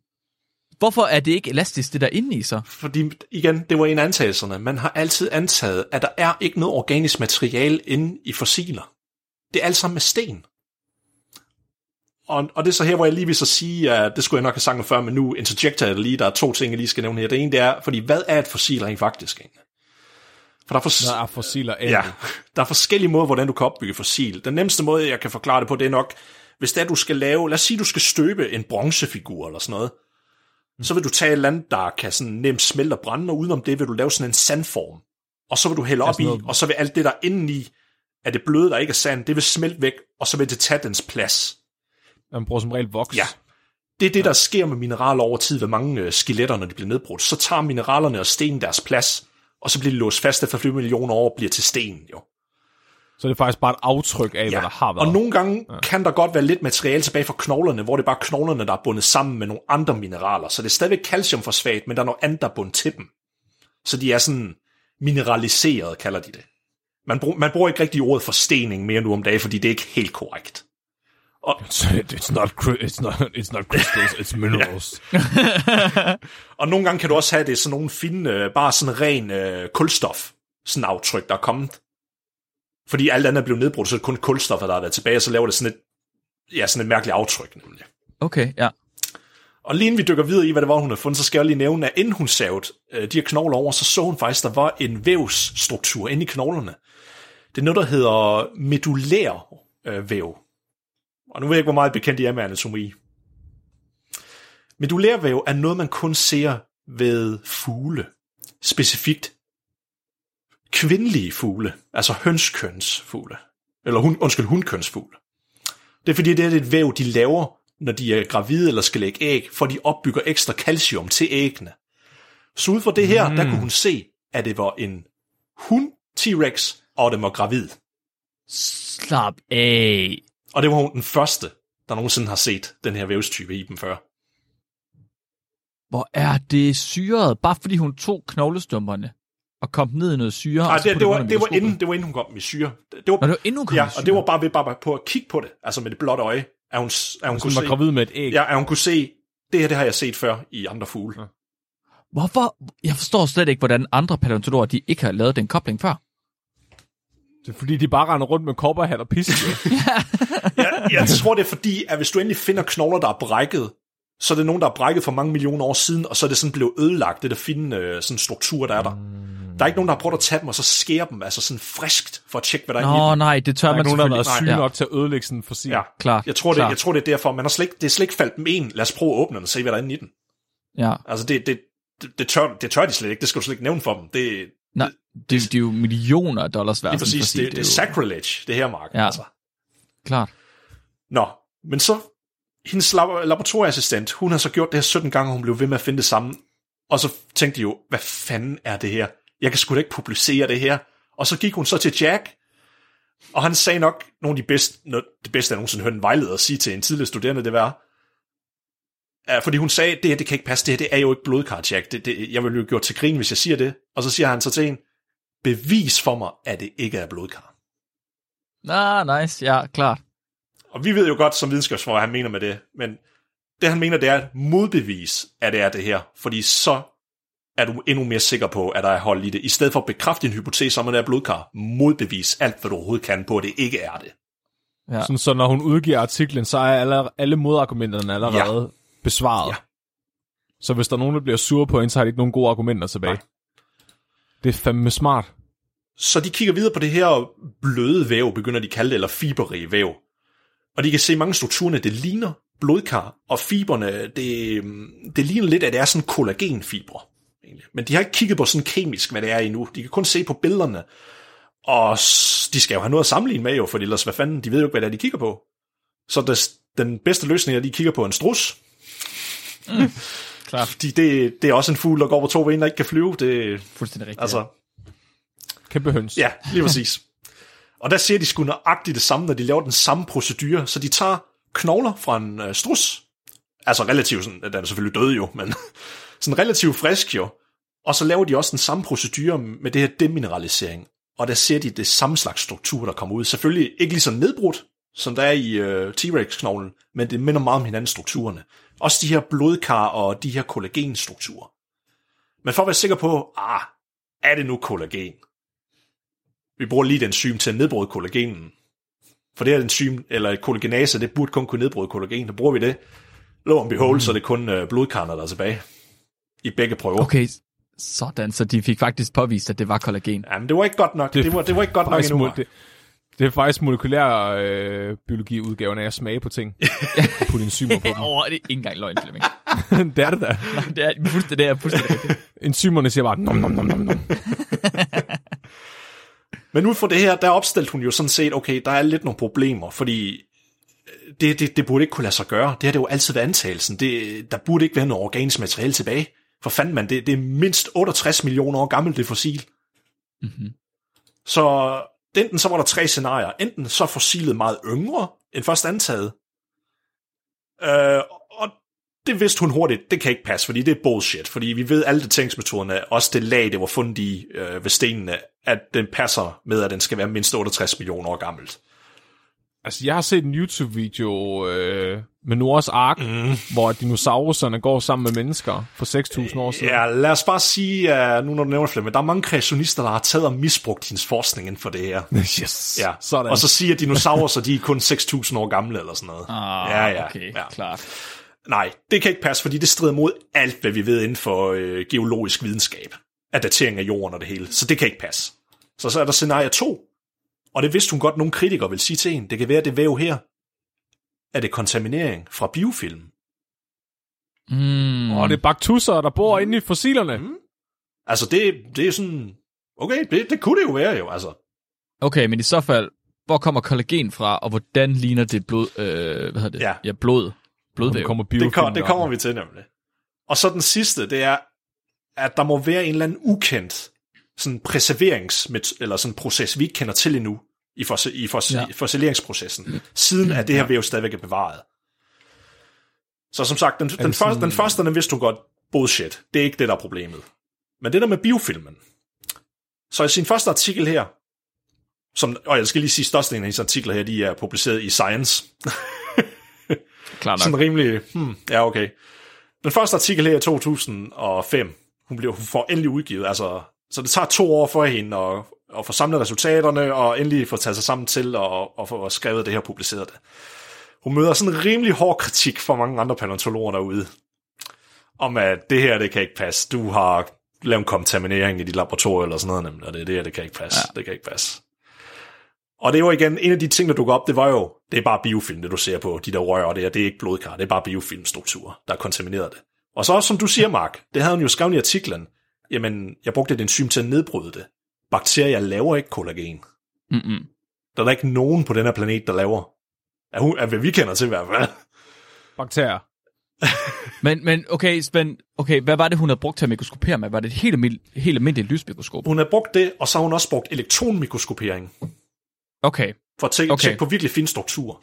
Hvorfor er det ikke elastisk, det der inde i sig?
Fordi, igen, det var en af antagelserne. Man har altid antaget, at der er ikke noget organisk materiale inde i fossiler. Det er alt sammen med sten. Og, og det er så her, hvor jeg lige vil så sige, at det skulle jeg nok have sagt før, men nu interjecter jeg det lige. Der er to ting, jeg lige skal nævne her. Det ene, det er, fordi hvad er et fossil rent faktisk egentlig? For der er, for,
Der er fossiler af
ja, der er forskellige måder, hvordan du kan opbygge fossil. Den nemmeste måde, jeg kan forklare det på, det er nok, hvis det er, du skal lave, lad os sige, du skal støbe en bronzefigur eller sådan noget, så vil du tage et eller andet, der kan sådan nemt smelte og brænde, og udenom det vil du lave sådan en sandform. Og så vil du hælde op i,
noget-
og så vil alt det, der indeni er det bløde, der ikke er sand, det vil smelte væk, og så vil det tage dens plads.
Man bruger som regel voks.
Ja. det er det, der sker med mineraler over tid ved mange øh, skeletter, når de bliver nedbrudt. Så tager mineralerne og stenen deres plads, og så bliver de låst fast efter flere millioner år og bliver til sten, jo.
Så det er faktisk bare et aftryk af, ja. hvad der har været.
Og nogle gange ja. kan der godt være lidt materiale tilbage fra knoglerne, hvor det er bare knoglerne, der er bundet sammen med nogle andre mineraler. Så det er stadigvæk calcium for svagt, men der er noget andet, der er bundet til dem. Så de er sådan mineraliseret, kalder de det. Man, brug, man bruger ikke rigtig ordet forstening mere nu om dagen, fordi det er ikke helt korrekt.
Og, it's, not, it's, not, it's not crystals, it's minerals.
og nogle gange kan du også have det sådan nogle fine, øh, bare sådan ren uh, kulstof, sådan aftryk, der er kommet. Fordi alt andet er blevet nedbrudt, så er det kun kulstoffet, der er været tilbage, og så laver det sådan et, ja, sådan et mærkeligt aftryk, nemlig.
Okay, ja.
Og lige inden vi dykker videre i, hvad det var, hun havde fundet, så skal jeg lige nævne, at inden hun savede øh, de her knogler over, så så hun faktisk, at der var en vævsstruktur inde i knoglerne. Det er noget, der hedder medullær øh, væv. Og nu ved jeg ikke, hvor meget bekendt I er med anatomi. Medullær væv er noget, man kun ser ved fugle. Specifikt kvindelige fugle, altså hønskønsfugle. Eller hun, undskyld, hundkønsfugle. Det er fordi, det er et væv, de laver, når de er gravide eller skal lægge æg, for de opbygger ekstra calcium til æggene. Så ud fra det her, mm. der kunne hun se, at det var en hund T-Rex, og den var gravid.
Slap af.
Og det var hun den første, der nogensinde har set den her vævstype i dem før.
Hvor er det syret? Bare fordi hun tog knoglestumperne og kom ned i noget syre.
Nej, det, det, var, det, var inden, det var inden hun kom med syre. Det var,
Nå, det var inden hun kom
ja,
med syre.
og det var bare ved bare på at kigge på det, altså med det blotte øje, at hun, at hun kunne
var
se,
gravid med et æg.
ja, at hun kunne se, det her det har jeg set før i andre fugle. Ja.
Hvorfor? Jeg forstår slet ikke, hvordan andre paleontologer, de ikke har lavet den kobling før.
Det er fordi, de bare render rundt med kopperhat og pisse.
jeg, jeg tror, det er fordi, at hvis du endelig finder knogler, der er brækket, så er det nogen, der er brækket for mange millioner år siden, og så er det sådan blevet ødelagt, det der fine øh, sådan struktur, der er der. Der er ikke nogen, der har prøvet at tage dem og så skære dem, altså sådan friskt, for at tjekke, hvad der er i
Nå, nej, det tør
Der er
man
ikke nogen, der har
selvfølgelig
været
ikke.
syge nok til at ødelægge sådan fossil.
Ja,
Klart,
Jeg tror, det,
klart.
jeg tror, det er derfor. Man har slet, ikke- det er slet ikke faldt dem en. Lad os prøve at åbne den og se, hvad der er inde i den.
Ja.
Altså, det, det, det, det, tør, det tør de slet ikke. Det skal du slet ikke nævne for dem. Det,
Nej, det, det er jo millioner af dollars værd.
det er præcis,
fossil,
det, det er
jo-
sacrilege, det her, Mark.
Ja.
Altså.
Klart.
Nå, men så, hendes laboratorieassistent, hun har så gjort det her 17 gange, og hun blev ved med at finde det samme. Og så tænkte de jo, hvad fanden er det her? Jeg kan sgu da ikke publicere det her. Og så gik hun så til Jack, og han sagde nok nogle af de bedste, noget, det bedste, jeg nogensinde hørte en vejleder sige til en tidligere studerende, det var, Ja, fordi hun sagde, det her, det kan ikke passe, det her, det er jo ikke blodkar, Jack. Det, det, jeg vil jo gjort til grin, hvis jeg siger det. Og så siger han så til en, bevis for mig, at det ikke er blodkar.
Ah, nice. Ja, klart.
Og vi ved jo godt som videnskabsfolk, hvad han mener med det, men det han mener, det er et modbevis, at det er det her, fordi så er du endnu mere sikker på, at der er hold i det, i stedet for at bekræfte din hypotese om, at det er blodkar, modbevis alt, hvad du overhovedet kan på, at det ikke er det.
Ja.
Sådan, så når hun udgiver artiklen, så er alle, alle modargumenterne allerede ja. besvaret.
Ja.
Så hvis der er nogen, der bliver sure på hende, så har de ikke nogen gode argumenter tilbage.
Nej.
Det er fandme smart.
Så de kigger videre på det her bløde væv, begynder de at kalde det, eller fiberrige væv. Og de kan se mange strukturerne, det ligner blodkar, og fiberne, det, det ligner lidt, at det er sådan kollagenfibre. egentlig. Men de har ikke kigget på sådan kemisk, hvad det er endnu. De kan kun se på billederne. Og de skal jo have noget at sammenligne med jo, for ellers hvad fanden, de ved jo ikke, hvad det er, de kigger på. Så det, den bedste løsning er, at de kigger på en strus.
Klart.
Fordi det, det er også en fugl, der går på to ben, der ikke kan flyve. Det,
Fuldstændig rigtigt.
altså,
Kæmpe høns.
Ja, lige præcis. Og der ser de sgu nøjagtigt det samme, når de laver den samme procedure. Så de tager knogler fra en øh, strus, altså relativt sådan, den er selvfølgelig død jo, men sådan relativt frisk jo, og så laver de også den samme procedure med det her demineralisering. Og der ser de det samme slags struktur, der kommer ud. Selvfølgelig ikke lige så nedbrudt, som der er i øh, T-Rex-knoglen, men det minder meget om hinanden strukturerne. Også de her blodkar og de her kollagenstrukturer. Men for at være sikker på, ah, er det nu kollagen? Vi bruger lige et enzym til at nedbryde kollagenen. For det her enzym, eller kollagenase, det burde kun kunne nedbryde kollagen. Der bruger vi det. Lo and behold, mm. så er det kun øh, blodkarner, der er tilbage. I begge prøver.
Okay, sådan, så de fik faktisk påvist, at det var kollagen.
Jamen, det var ikke godt nok. Det, det, var, det var ikke godt nok endnu.
det, det er faktisk molekylær øh, biologi-udgaven af at smage på ting. og putte enzymer på
Åh, oh, det er ikke engang løgn, Flemming.
dem. det er det da.
Nej, det er fuldstændig, det er fuldstændig.
Enzymerne siger bare, nom, nom, nom, nom, nom.
Men ud fra det her, der opstillede hun jo sådan set, okay, der er lidt nogle problemer, fordi øh, det, det, det burde ikke kunne lade sig gøre. Det har det jo altid været antagelsen. Det, der burde ikke være noget organisk materiale tilbage. For fanden man, det, det er mindst 68 millioner år gammelt, det fossil.
Mm-hmm.
Så enten så var der tre scenarier. Enten så fossilet meget yngre end først antaget. Øh, det vidste hun hurtigt, det kan ikke passe, fordi det er bullshit. Fordi vi ved, alle detektionsmetoderne, også det lag, det var fundet i øh, ved stenene, at den passer med, at den skal være mindst 68 millioner år gammelt.
Altså, jeg har set en YouTube-video øh, med Noahs Ark, mm. hvor dinosauruserne går sammen med mennesker for 6.000 år siden.
Ja, lad os bare sige, at nu når du nævner det, men der er mange kreationister, der har taget og misbrugt hendes forskning inden for det her.
Yes.
Ja.
Sådan.
Og så siger at dinosaurer, så de er kun 6.000 år gamle eller sådan noget.
Ah,
ja, ja,
okay,
ja.
klart.
Nej, det kan ikke passe, fordi det strider mod alt, hvad vi ved inden for øh, geologisk videnskab. Af datering af jorden og det hele. Så det kan ikke passe. Så så er der scenarie 2. Og det vidste hun godt, nogle kritikere vil sige til en. Det kan være, at det væv her er det kontaminering fra biofilm.
Mm.
Og det er baktusser, der bor inde i fossilerne.
Mm. Altså, det, det er sådan... Okay, det, det kunne det jo være jo, altså.
Okay, men i så fald, hvor kommer kollagen fra, og hvordan ligner det blod, øh, hvad hedder det?
Ja.
ja blod. Blodvæv.
kommer
Det, kom, det kommer vi til nemlig. Og så den sidste, det er, at der må være en eller anden ukendt sådan preserverings eller sådan proces, vi ikke kender til endnu i, fos, i fos,
Ja.
fossileringsprocessen, siden at det her væv stadigvæk er bevaret. Så som sagt, den, den, første, den første, den vidste du godt, bullshit. Det er ikke det, der er problemet. Men det der med biofilmen. Så i sin første artikel her, som, og jeg skal lige sige, størstedelen af hendes artikler her, de er publiceret i Science.
Klart nok.
Sådan rimelig, hmm, ja okay. Den første artikel her i 2005, hun, bliver, hun får endelig udgivet, altså, så det tager to år for hende at, at få samlet resultaterne, og endelig få taget sig sammen til at, at få skrevet det her og publiceret det. Hun møder sådan en rimelig hård kritik fra mange andre paleontologer derude, om at det her, det kan ikke passe. Du har lavet en kontaminering i dit laboratorium eller sådan noget, nemlig, og det, det her, det kan ikke passe. Ja. Det kan ikke passe. Og det var igen, en af de ting, der dukker op, det var jo, det er bare biofilm, det du ser på, de der rør og det er ikke blodkar, det er bare biofilmstruktur, der er kontamineret det. Og så også, som du siger, Mark, det havde hun jo skrevet i artiklen, jamen, jeg brugte et enzym til at nedbryde det. Bakterier laver ikke kollagen.
Mm-mm.
Der er der ikke nogen på den her planet, der laver. Er, hun, er hvad vi kender til i hvert fald.
Bakterier.
Men, men okay, Svend, okay, hvad var det, hun havde brugt til at mikroskopere med? Var det et helt, helt almindeligt lysmikroskop?
Hun har brugt det, og så har hun også brugt elektronmikroskopering,
Okay,
for at tjekke,
Okay.
tjekke på virkelig fine strukturer.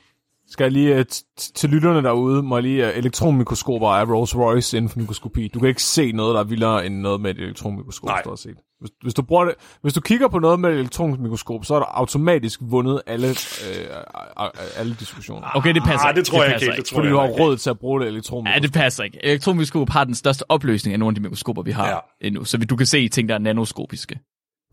Skal jeg lige, t- til lytterne derude, må jeg lige, uh, elektronmikroskoper er Rolls Royce inden for mikroskopi. Du kan ikke se noget, der er vildere end noget med et elektronmikroskop,
Nej.
stort set. Hvis, hvis, du bruger det, hvis du kigger på noget med et elektronmikroskop, så er der automatisk vundet alle, øh, alle diskussioner.
okay, det passer
Ah, det tror jeg
passer
ikke helt. Det tror
Fordi
jeg
du har
ikke.
råd til at bruge det
Ja,
elektronmikroskop.
det passer ikke. Elektronmikroskop har den største opløsning af nogle af de mikroskoper, vi har
Ja.
ja. endnu. Så du kan se ting, der er nanoskopiske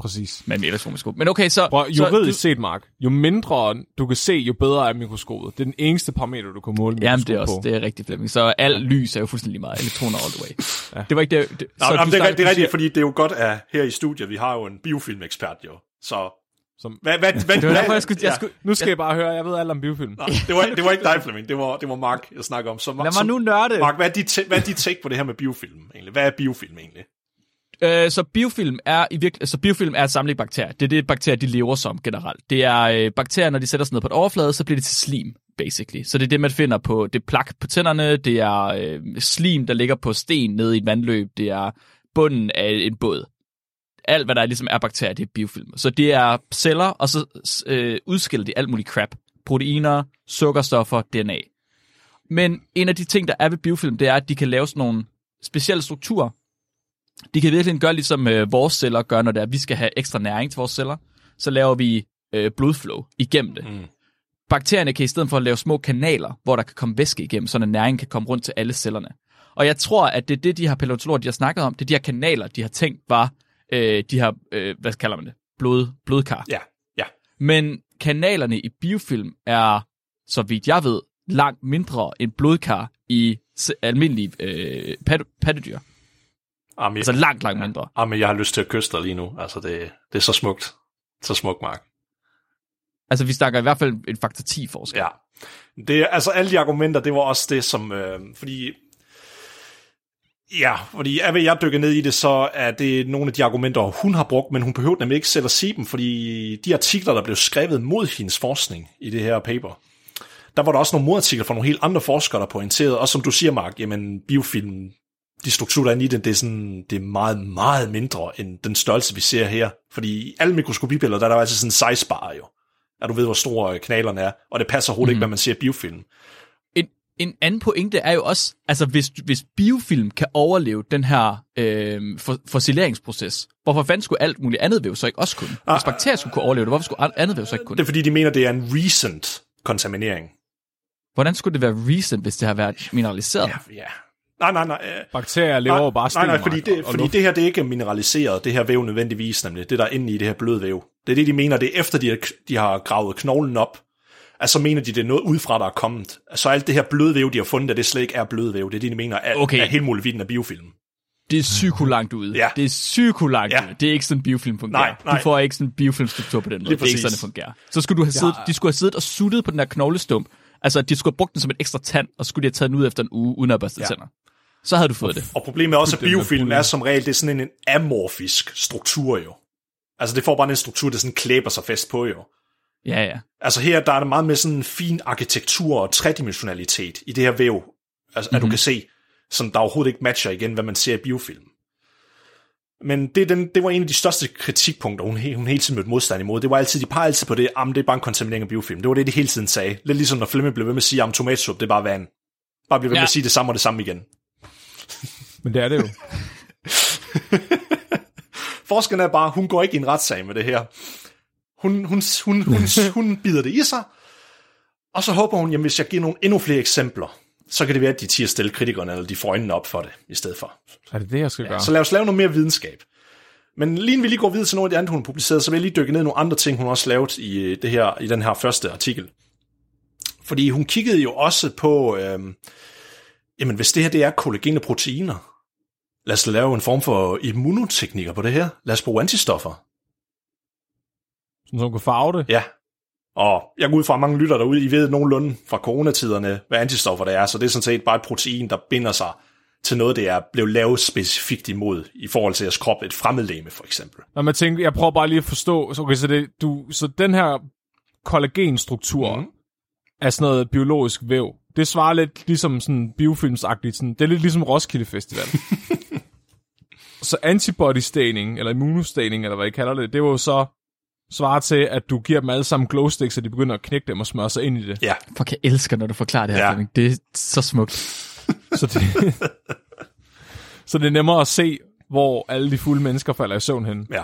Præcis.
med en elektronmikroskop. Men okay, så...
Prøv,
så
juridisk set, Mark, jo mindre du kan se, jo bedre er mikroskopet. Det er den eneste parameter, du kan måle
Jamen,
mikroskop
det er også
på.
det er rigtigt, Flemming. Så al lys er jo fuldstændig meget. Elektroner all the way.
Ja.
Det var ikke det... det
Nå,
så
jamen,
du
det, er, det er
du
rigtigt, fordi det er jo godt, at her i studiet, vi har jo en biofilmekspert jo. Så
Som,
hvad, hvad, hvad,
Det var derfor, jeg skulle... Jeg
ja.
skulle
nu skal jeg bare høre, jeg ved alt om biofilm.
Nå, det, var, det var ikke dig, Flemming. Det var, det var Mark, jeg snakker om. Så,
Lad mig
så,
nu nørde.
Mark, hvad er, dit, hvad er dit take på det her med biofilm egentlig? Hvad er biofilm egentlig?
Øh, så biofilm er i virke, altså biofilm er et samling bakterier. Det er det, bakterier de lever som generelt. Det er øh, bakterier, når de sætter sig ned på et overflade, så bliver det til slim, basically. Så det er det, man finder på, det plak på tænderne, det er øh, slim, der ligger på sten nede i et vandløb, det er bunden af en båd. Alt, hvad der ligesom er bakterier, det er biofilm. Så det er celler, og så øh, udskiller de alt muligt crap. Proteiner, sukkerstoffer, DNA. Men en af de ting, der er ved biofilm, det er, at de kan lave sådan nogle specielle strukturer, de kan virkelig gøre ligesom øh, vores celler gør, når det er, at vi skal have ekstra næring til vores celler. Så laver vi øh, blodflow igennem det.
Mm.
Bakterierne kan i stedet for at lave små kanaler, hvor der kan komme væske igennem, så næringen kan komme rundt til alle cellerne. Og jeg tror, at det er det, de her paleontologer, de har snakket om, det er de her kanaler, de har tænkt var øh, de her, øh, hvad kalder man det, Blod, blodkar.
Ja, ja.
Men kanalerne i biofilm er, så vidt jeg ved, langt mindre end blodkar i almindelige øh, pat- pattedyr.
Jamen,
Altså langt, langt mindre.
jamen, jeg har lyst til at kysse dig lige nu. Altså, det, det er så smukt. Så smukt, Mark.
Altså, vi snakker i hvert fald en faktor 10 forskel.
Ja. Det, er- altså, alle de argumenter, det var også det, som... Øh, fordi... Ja, fordi jeg, jeg dykker ned i det, så er det nogle af de argumenter, hun har brugt, men hun behøver nemlig ikke selv at sige dem, fordi de artikler, der blev skrevet mod hendes forskning i det her paper, der var der også nogle modartikler fra nogle helt andre forskere, der pointerede, og som du siger, Mark, jamen biofilm, de strukturer, der er i den, det er, sådan, det er meget, meget mindre end den størrelse, vi ser her. Fordi i alle mikroskopibilleder, der er der altid sådan en size bar jo. At du ved, hvor store knalerne er, og det passer overhovedet mm. ikke, når man ser biofilm.
En, en anden pointe er jo også, altså hvis, hvis biofilm kan overleve den her øh, for, fossileringsproces, hvorfor fanden skulle alt muligt andet væv så ikke også kunne? Hvis bakterier skulle kunne overleve det, hvorfor skulle andet væv så ikke kunne?
Det er fordi, de mener, det er en recent kontaminering.
Hvordan skulle det være recent, hvis det har været mineraliseret?
Ja, ja. Nej, nej, nej. øh,
Bakterier lever
nej,
jo bare
Nej, nej, fordi, det,
og
fordi
luft.
det her, det er ikke mineraliseret, det her væv nødvendigvis, nemlig det, der er inde i det her bløde væv. Det er det, de mener, det er efter, de har, de har gravet knoglen op, altså mener de, det er noget udefra, der er kommet. Så alt det her bløde væv, de har fundet, at det slet ikke er bløde væv. Det er det, de mener, er,
Okay.
er helt muligt af biofilm.
Det er psyko langt ude.
Ja.
Det er psyko langt
Ja.
ude. Det er ikke sådan, biofilm fungerer.
Nej, nej.
Du får ikke sådan en biofilmstruktur på den måde.
Lige
Det er ikke sådan, det fungerer. Så skulle du have siddet, de skulle have siddet og suttet på den der knoglestump. Altså, de skulle have brugt den som en ekstra tand, og skulle de have taget den ud efter en uge, uden at børste
Ja.
ja. tænder. Så havde du fået det.
Og problemet er også, at
med
biofilm er som regel, det er sådan en amorfisk struktur jo. Altså det får bare en struktur, der sådan klæber sig fast på jo.
Ja, ja.
Altså her, der er det meget med sådan en fin arkitektur og tredimensionalitet i det her væv, altså, mm-hmm. at du kan se, som der overhovedet ikke matcher igen, hvad man ser i biofilm. Men det, den, det var en af de største kritikpunkter, hun, hun hele tiden mødte modstand imod. Det var altid, de peger altid på det, at det er bare en kontaminering af biofilm. Det var det, de hele tiden sagde. Lidt ligesom når Flemming blev ved med at sige, at tomatsup, det er bare vand. Bare blive ved med
Ja.
at sige det samme og det samme igen.
Men det er det jo.
Forskeren er bare, hun går ikke i en retssag med det her. Hun, hun, hun, hun, hun bider det i sig, og så håber hun, jamen hvis jeg giver nogle endnu flere eksempler, så kan det være, at de tiger stille kritikerne, eller de får øjnene op for det, i stedet for.
Er det det, jeg skal gøre?
Så lad os lave noget mere videnskab. Men lige vi lige går videre til nogle af de andre, hun har publiceret, så vil jeg lige dykke ned i nogle andre ting, hun har også lavet i, øh, det her, i den her første artikel. Fordi hun kiggede jo også på, øhm, jamen hvis det her det er kollagen og proteiner, lad os lave en form for immunoteknikker på det her. Lad os bruge antistoffer.
Sådan, så hun kan farve det.
Ja. Og jeg går ud fra at mange lytter derude, I ved nogenlunde fra coronatiderne, hvad antistoffer det er, så det er sådan set bare et protein, der binder sig til noget, det er blevet lavet specifikt imod, i forhold til at skroppe et fremmedlæme, for eksempel.
Når man tænker, jeg prøver bare lige at forstå, så, okay, så, det, du, så den her kollagenstruktur mm. er sådan noget biologisk væv. Det svarer lidt ligesom sådan biofilmsagtigt. Sådan, det er lidt ligesom Roskilde Festival. så antibody staining, eller immunostaining, eller hvad I kalder det, det var jo så svarer til, at du giver dem alle sammen glowsticks, så de begynder at knække dem og smøre sig ind i det.
Ja,
Fuck, jeg elsker, når du forklarer det her,
Ja.
Flemming. Det er så smukt.
Så det, så det er nemmere at se, hvor alle de fulde mennesker falder i søvn hen.
ja.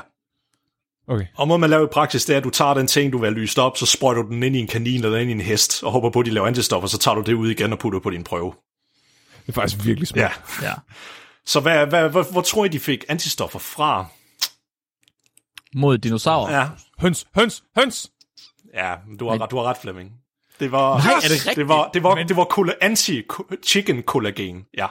Okay.
Og måden man laver i praksis, det er, at du tager den ting, du vil have lyst op, så sprøjter du den ind i en kanin eller ind i en hest, og håber på, at de laver antistoffer, så tager du det ud igen og putter på din prøve.
Det er faktisk virkelig smukt.
Ja.
Ja.
Så hvad, hvad, hvor, hvor tror I, de fik antistoffer fra?
Mod dinosaurer.
Ja,
Høns, høns, høns!
ja du, har, ret- du har ret, Flemming. Det var,
Nej, er det rigtigt?
det var, det var,
Men-
det var colla- anti-chicken kollagen. Ja.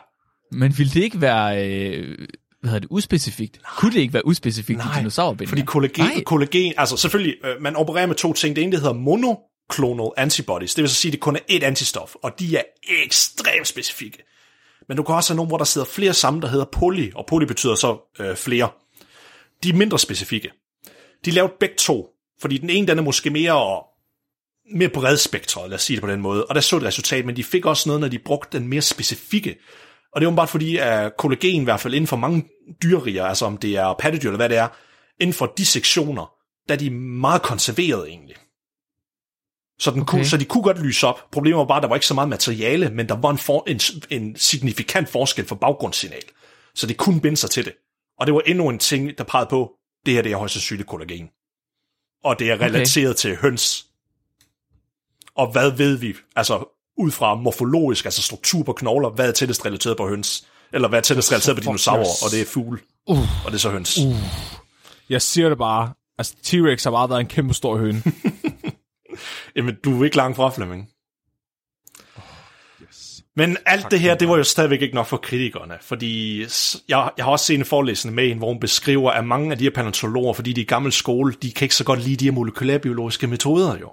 Men ville det ikke være, øh, hvad hedder det, uspecifikt? Kunne det ikke være uspecifikt i dinosaurbendinger?
Fordi kollagen,
Nej.
kollagen, altså selvfølgelig, øh, man opererer med to ting. Det ene, det hedder monoclonal antibodies. Det vil så sige, at det kun er ét antistof, og de er ekstremt specifikke. Men du kan også have nogle, hvor der sidder flere sammen, der hedder poly, og poly betyder så øh, flere. De er mindre specifikke. De lavet begge to, fordi den ene, den er måske mere, mere bredspektret, lad os sige det på den måde, og der så et resultat, men de fik også noget, når de brugte den mere specifikke. Og det var bare fordi, at kollagen i hvert fald inden for mange dyreriger, altså om det er pattedyr eller hvad det er, inden for de sektioner, der er de meget konserveret egentlig. Så, den okay. kunne, så de kunne godt lyse op. Problemet var bare, at der var ikke så meget materiale, men der var en, for, en, en signifikant forskel for baggrundssignal. Så det kunne binde sig til det. Og det var endnu en ting, der pegede på, det her det er højst sandsynligt kollagen. Og det er relateret okay. til høns. Og hvad ved vi? Altså ud fra morfologisk, altså struktur på knogler, hvad er tættest relateret på høns? Eller hvad er tættest relateret på dinosaurer, og det er fugle. Uh. Og det er så høns. Uh.
Jeg siger det bare. Altså, T-Rex har bare været en kæmpe stor høne.
Jamen, du er ikke langt fra, Flemming. Men alt det her, det var jo stadigvæk ikke nok for kritikerne, fordi jeg, jeg har også set en forelæsning med en, hvor hun beskriver, at mange af de her paleontologer, fordi de er gammel skole, de kan ikke så godt lide de her molekylærbiologiske metoder jo.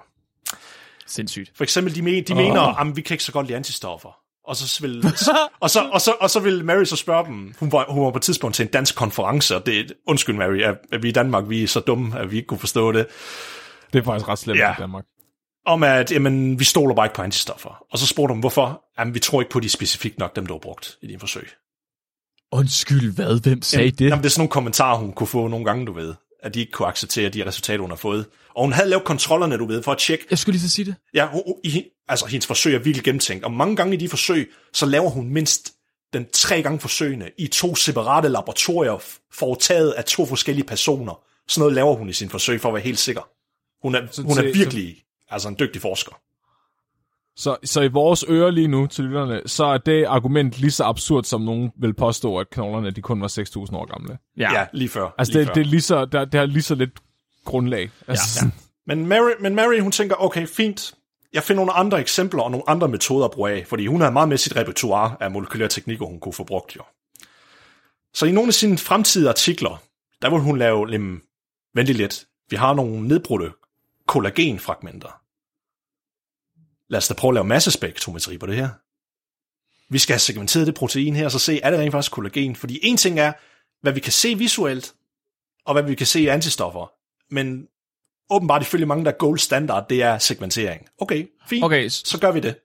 Sindssygt.
For eksempel, de, men, de oh. mener, at vi kan ikke så godt lide antistoffer. Og så vil, og så, og så, og så vil Mary så spørge dem, hun var, hun var på et tidspunkt til en dansk konference, og det, undskyld Mary, at, at vi i Danmark, vi er så dumme, at vi ikke kunne forstå det.
Det er faktisk ret slemt
ja.
i Danmark.
Om at jamen, vi stoler bare ikke på antistoffer. Og så spurgte hun, hvorfor? Jamen, vi tror ikke på de specifikt nok, dem der var brugt i dine forsøg.
Undskyld, hvad? Hvem sagde
Jamen,
det?
Jamen, det er sådan nogle kommentarer, hun kunne få nogle gange, du ved. At de ikke kunne acceptere de resultater, hun har fået. Og hun havde lavet kontrollerne, du ved, for at tjekke.
Jeg skulle lige så sige det.
Ja, hun, i, altså hendes forsøg er virkelig gennemtænkt. Og mange gange i de forsøg, så laver hun mindst den tre gange forsøgene i to separate laboratorier, foretaget af to forskellige personer. Sådan noget laver hun i sin forsøg, for at være helt sikker. Hun er,
Så
hun er virkelig altså en dygtig forsker.
Så, så i vores ører lige nu til lytterne, så er det argument lige så absurd, som nogen vil påstå, at knoglerne de kun var 6.000 år gamle.
Ja, ja lige før.
Altså,
lige
det,
før.
det, er lige så, der, det har lige så lidt grundlag. Altså,
Ja.
Men Mary, men Mary, hun tænker, okay, fint. Jeg finder nogle andre eksempler og nogle andre metoder at bruge af, fordi hun har meget med sit repertoire af molekylære teknikker, hun kunne få brugt jo. Så i nogle af sine fremtidige artikler, der vil hun lave, lim, vent lidt, vi har nogle nedbrudte kollagenfragmenter. Lad os da prøve at lave massespektrometri på det her. Vi skal have segmenteret det protein her, og så se, er det rent faktisk kollagen? Fordi en ting er, hvad vi kan se visuelt, og hvad vi kan se i antistoffer. Men åbenbart ifølge mange, der er gold standard, det er segmentering. Okay, fint.
Okay,
Så gør vi det.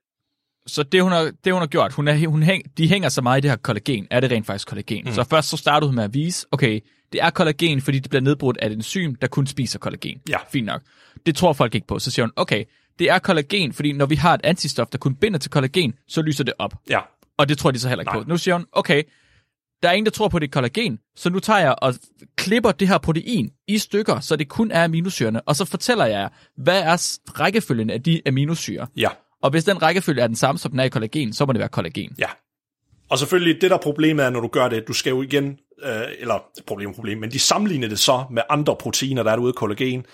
så det hun har, det hun har gjort, hun er, hun hæng, de hænger så meget i det her kollagen. Er det rent faktisk kollagen? Mm. Så først så startede hun med at vise, okay, det er kollagen, fordi det bliver nedbrudt af et enzym, der kun spiser kollagen.
Ja.
Fint nok. Det tror folk ikke på. Så siger hun, okay, det er kollagen, fordi når vi har et antistof, der kun binder til kollagen, så lyser det op.
Ja,
Og det tror de så heller ikke
Nej.
på. Nu siger hun, okay, der er ingen, der tror på, det er kollagen, så nu tager jeg og klipper det her protein i stykker, så det kun er aminosyrene, og så fortæller jeg jer, hvad er rækkefølgen af de aminosyre.
ja,
Og hvis den rækkefølge er den samme, som den er i kollagen, så må det være kollagen.
ja. Og selvfølgelig, det der problemet er, når du gør det, du skal jo igen, øh, eller problem, problem, men de sammenligner det så med andre proteiner, der er derude i kollagen.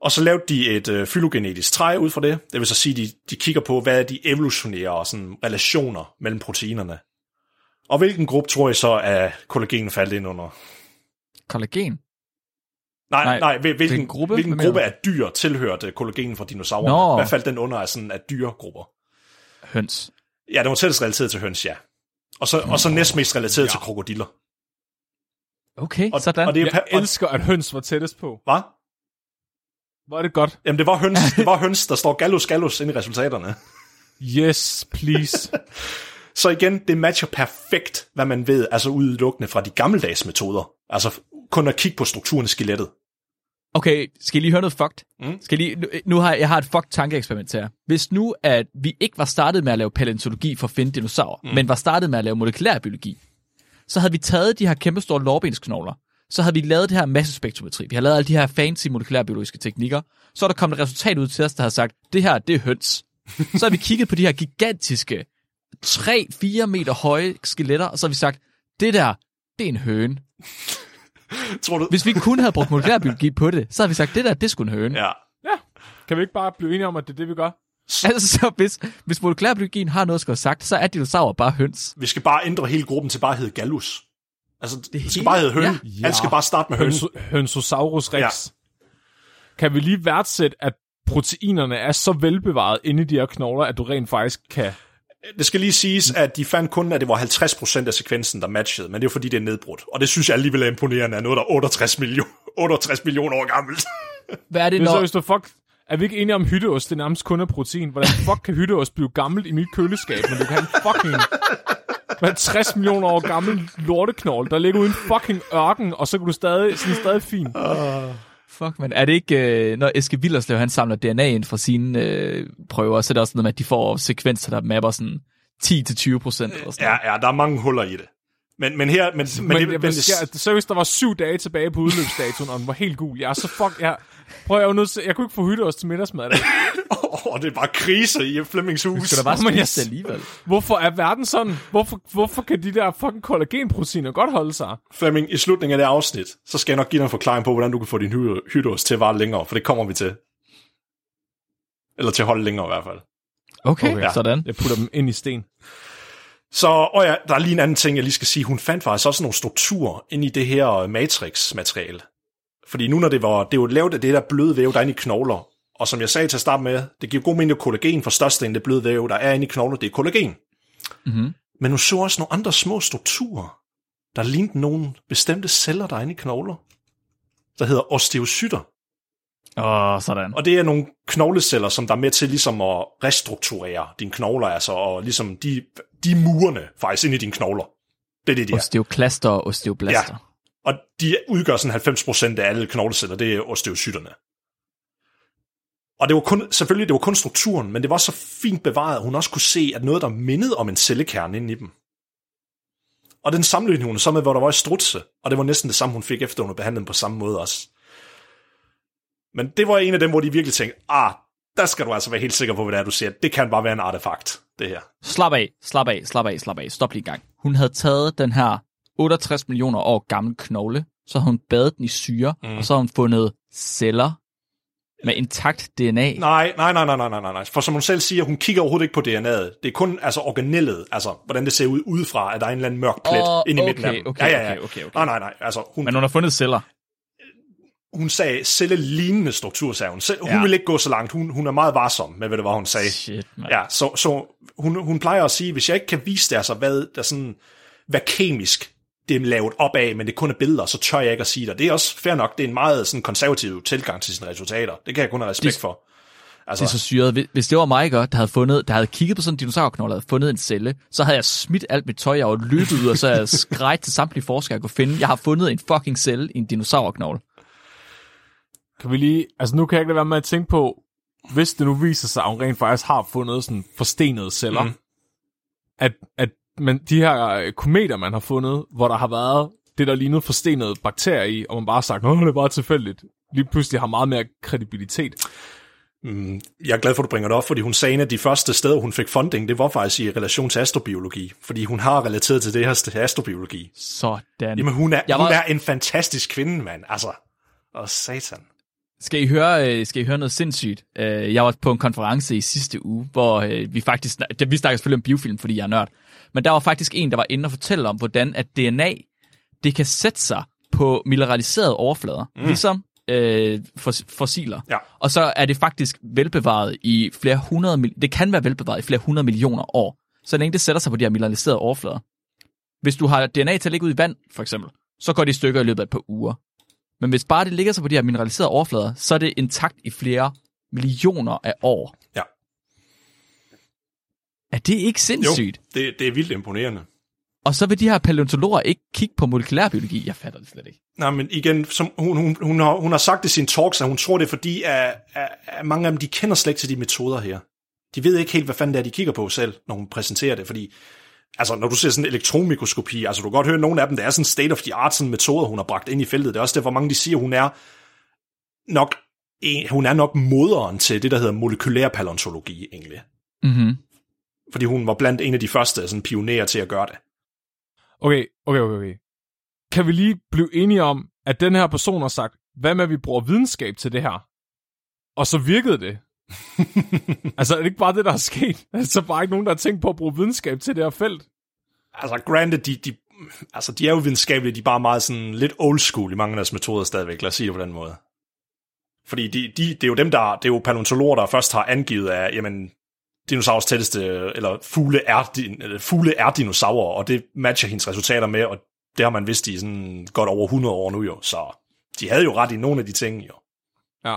Og så lavede de et øh, fylogenetisk træ ud fra det. Det vil så sige, de, de kigger på, hvad de evolutionære sådan, relationer mellem proteinerne. Og hvilken gruppe tror I så, at kollagen faldt ind under?
Kollagen?
Nej,
Nej,
nej, nej hvil- hvilken,
gruppe?
hvilken gruppe af dyr tilhørte kollagen fra dinosaurerne?
Nå.
Hvad faldt den under af, sådan, af dyregrupper?
Høns.
Ja, den var tættest relateret til høns, ja. Og så, og så næstmest relateret ja. til krokodiller.
Okay,
Og,
sådan.
og det er,
jeg
og,
elsker, at høns var tættest på.
hvad?
Er det godt.
Jamen, det var høns, det var høns der står gallus gallus inde i resultaterne.
Yes, please.
Så igen, det matcher perfekt, hvad man ved, altså udelukkende fra de gammeldags metoder. Altså kun at kigge på strukturen i skelettet.
Okay, skal I lige høre noget fucked?
Mm.
Skal I lige, nu, nu har jeg, jeg har et fucked tankeeksperiment her. Hvis nu, at vi ikke var startet med at lave paleontologi for at finde dinosaurer, mm. men var startet med at lave molekylærbiologi, så havde vi taget de her kæmpestore lårbensknogler, så havde vi lavet det her massespektrometri. Vi har lavet alle de her fancy molekylærbiologiske teknikker. Så er der kommet et resultat ud til os, der har sagt, det her, det er høns. Så har vi kigget på de her gigantiske, 3-4 meter høje skeletter, og så har vi sagt, det der, det er en høne.
Tror du?
Hvis vi kun havde brugt molekylærbiologi på det, så havde vi sagt, det der, det skulle en høne.
Ja.
Kan vi ikke bare blive enige om, at det er det, vi gør?
Altså, så hvis, hvis molekylærbiologien har noget at skulle have sagt, så er dinosaurer bare høns.
Vi skal bare ændre hele gruppen til bare at hedde gallus. Altså, det, det skal
hele-
bare hedde høn.
Ja.
Ja. Alt skal bare starte med høn.
Høns- Hønsosaurus rex. Ja. Kan vi lige værdsætte, at proteinerne er så velbevaret inde i de her knogler, at du rent faktisk kan...
Det skal lige siges, at de fandt kun, at det var 50% af sekvensen, der matchede, men det er fordi, det er nedbrudt. Og det synes jeg alligevel er imponerende, at noget, der er 68 millioner, 68 millioner år gammelt.
Hvad er det,
Det er så,
når...
hvis du fuck... Er vi ikke enige om, hytteost det er nærmest kun er protein? Hvordan fuck kan hytteost blive gammelt i mit køleskab, men du kan have en fucking... Hvad 60 millioner år gammel lorteknogle, der ligger uden fucking ørken, og så kan du stadig, sådan stadig fin.
Fuck, men er det ikke, øh, når Eske Villerslev, han samler DNA ind fra sine øh, prøver, så er det også noget med, at de får sekvenser, der mapper sådan 10-20 procent eller sådan
Ja, ja, der er mange huller i det. Men, men her, men, men,
Men,
det,
men
men
det,
det,
sker, seriøst, der var syv dage tilbage på udløbsdatoen, og den var helt gul. Jeg er så fuck... Jeg, prøv, jeg, jo nødt til, jeg kunne ikke få hytteost til middagsmad.
oh, det er bare krise i Flemmings hus.
Skal der bare
Men jeg-
det alligevel?
Hvorfor er verden sådan? Hvorfor, hvorfor kan de der fucking kollagenproteiner godt holde sig?
Flemming, i slutningen af det afsnit, så skal jeg nok give dig en forklaring på, hvordan du kan få din hy- hytteost til at vare længere, for det kommer vi til. Eller til at holde længere i hvert fald.
Okay,
Okay.
okay. sådan.
Jeg putter dem ind i sten.
Så, og ja, der er lige en anden ting, jeg lige skal sige. Hun fandt faktisk også nogle strukturer ind i det her matrix-materiale. Fordi nu når det var, det er jo lavet af det der bløde væv, der er inde i knogler. Og som jeg sagde til at starte med, det giver god mening, at kollagen for størstedelen af det bløde væv, der er inde i knogler, det er kollagen.
Mm-hmm.
Men hun så også nogle andre små strukturer, der lignede nogle bestemte celler, der er inde i knogler. Der hedder osteocytter.
Åh, oh, sådan.
Og det er nogle knogleceller, som der er med til ligesom at restrukturere dine knogler, altså, og ligesom de, de murene faktisk ind i dine knogler. Det er det, de er.
Osteoklaster og osteoblaster.
Ja. Og de udgør sådan 90% af alle knogleceller, det er osteocyterne. Og det var kun, selvfølgelig, det var kun strukturen, men det var så fint bevaret, at hun også kunne se, at noget, der mindede om en cellekerne inde i dem. Og den sammenligning hun så med, hvor der var i strutse, og det var næsten det samme, hun fik efter, hun behandlede dem på samme måde også. Men det var en af dem, hvor de virkelig tænkte, ah, der skal du altså være helt sikker på, hvad det er, du siger. Det kan bare være en artefakt, det her.
Slap af, slap af, slap af, slap af. Stop lige gang. Hun havde taget den her 68 millioner år gamle knogle, så havde hun badet den i syre, mm. og så havde hun fundet celler med intakt DNA.
Nej, nej, nej, nej, nej, nej, nej. For som hun selv siger, hun kigger overhovedet ikke på DNA'et. Det er kun altså organellet, altså hvordan det ser ud udefra, at der er en eller anden mørk plet
oh,
inde i
okay,
midten af dem.
Okay,
ja, ja, ja.
okay, okay, okay.
Nej, nej, nej. Altså, hun,
Men hun har fundet celler.
hun sagde cellelignende struktur, sagde hun. Hun
Ja.
ville ikke gå så langt. Hun, hun er meget varsom med, hvad det var, hun sagde.
Shit, man.
Ja, så, så hun, hun plejer at sige, hvis jeg ikke kan vise det, altså hvad, der sådan, hvad kemisk det er lavet op af, men det kun er billeder, så tør jeg ikke at sige det. Det er også fair nok, det er en meget sådan konservativ tilgang til sine resultater. Det kan jeg kun have respekt
Det-
for.
Det
Altså,
er så syret. Hvis- det var mig der havde, fundet, der havde kigget på sådan en dinosaurknogle og havde fundet en celle, så havde jeg smidt alt mit tøj og løbet ud, og så havde jeg skrejet til samtlige forskere, jeg kunne finde. Jeg har fundet en fucking celle i en dinosaurknogle.
Kan vi lige... Altså, nu kan jeg ikke lade være med at tænke på, hvis det nu viser sig, at hun rent faktisk har fundet sådan forstenede celler, mm. at, at men de her øh, kometer, man har fundet, hvor der har været det, der lignede forstenede bakterier i, og man bare har sagt, at det er bare tilfældigt, lige pludselig har meget mere kredibilitet.
mm, jeg er glad for, at du bringer det op, fordi hun sagde, af de første steder, hun fik funding, det var faktisk i relation til astrobiologi, fordi hun har relateret til det her til astrobiologi.
Sådan.
Jamen, hun er,
Jeg
hun
var-
er en fantastisk kvinde, mand. Altså, og satan.
Skal I høre, øh, skal I høre noget sindssygt? Øh, Jeg var på en konference i sidste uge, hvor vi faktisk... Vi snakker selvfølgelig om biofilm, fordi jeg er nørd. Men der var faktisk en, der var inde og fortælle om, hvordan at DNA, det kan sætte sig på mineraliserede overflader, mm. ligesom øh, fos- fossiler.
Ja.
Og så er det faktisk velbevaret i flere hundrede... Det kan være velbevaret i flere hundrede millioner år. Så længe det sætter sig på de her mineraliserede overflader. Hvis du har DNA til at ligge ud i vand, for eksempel, så går det i stykker i løbet af et par uger. Men hvis bare det ligger sig på de her mineraliserede overflader, så er det intakt i flere millioner af år. Er det ikke
Jo,
sindssygt?
det, det er vildt imponerende.
Og så vil de her paleontologer ikke kigge på molekylærbiologi. Jeg fatter det slet ikke.
Nej, men igen, som hun, hun, hun, har, hun har sagt i sin talks, at hun tror det er fordi, at, at, at mange af dem, de kender slet ikke til de metoder her. De ved ikke helt, hvad fanden det er, de kigger på selv, når hun præsenterer det, fordi altså, når du ser sådan en elektronmikroskopi, altså du kan godt høre, at nogle af dem, der er sådan state of the art sådan metoder, hun har bragt ind i feltet. Det er også derfor, mange de siger, hun er nok, hun er nok moderen til det, der hedder molekylær paleontologi, egentlig.
Mm-hmm.
Fordi hun var blandt en af de første sådan, pionerer til at gøre det.
Okay, okay, okay, okay. Kan vi lige blive enige om, at den her person har sagt, hvad med, at vi bruger videnskab til det her? Og så virkede det. altså, er det ikke bare det, der er sket? Altså, bare ikke nogen, der har tænkt på at bruge videnskab til det her felt.
altså granted, de, de, altså, de er jo videnskabelige, de er bare meget sådan lidt old school i mange af deres metoder stadigvæk, lad os sige det på den måde. Fordi de, de, det er jo dem, der, det er jo paleontologer, der først har angivet af, jamen, dinosaurs tætteste, eller fugle er, din- eller fugle er dinosaurer, og det matcher hendes resultater med, og det har man vidst i sådan godt over 100 år nu jo, så de havde jo ret i nogle af de ting jo.
Ja.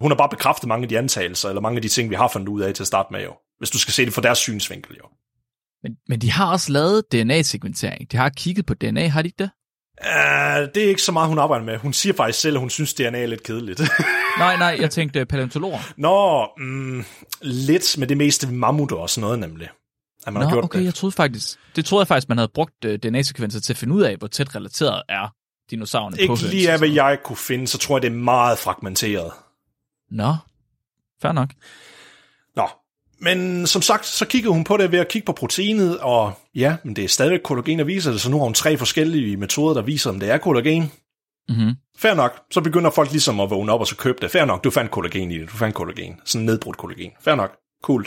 Hun har bare bekræftet mange af de antagelser, eller mange af de ting, vi har fundet ud af til at starte med jo. Hvis du skal se det fra deres synsvinkel jo.
Men, men de har også lavet DNA-sekventering. De har kigget på DNA, har de ikke det?
Uh, det er ikke så meget, hun arbejder med. Hun siger faktisk selv, at hun synes, DNA er lidt kedeligt.
Nej, nej, jeg tænkte paleontologer.
Nå, mm, lidt med det meste mammutter og sådan noget nemlig. At man har
Nå,
gjort
okay,
det.
jeg troede faktisk, det troede jeg faktisk, man havde brugt uh, DNA-sekvenser til at finde ud af, hvor tæt relateret er dinosaurerne på
Ikke lige af, hvad jeg kunne finde, så tror jeg, det er meget fragmenteret.
Nå, fair nok.
Men som sagt, så kiggede hun på det ved at kigge på proteinet, og ja, men det er stadigvæk kollagen, der viser det, så nu har hun tre forskellige metoder, der viser, om det er kollagen.
Mm-hmm.
Fair nok, så begynder folk ligesom at vågne op og så købe det. Fair nok, du fandt kollagen i det, du fandt kollagen. Sådan nedbrudt kollagen. Fair nok, cool.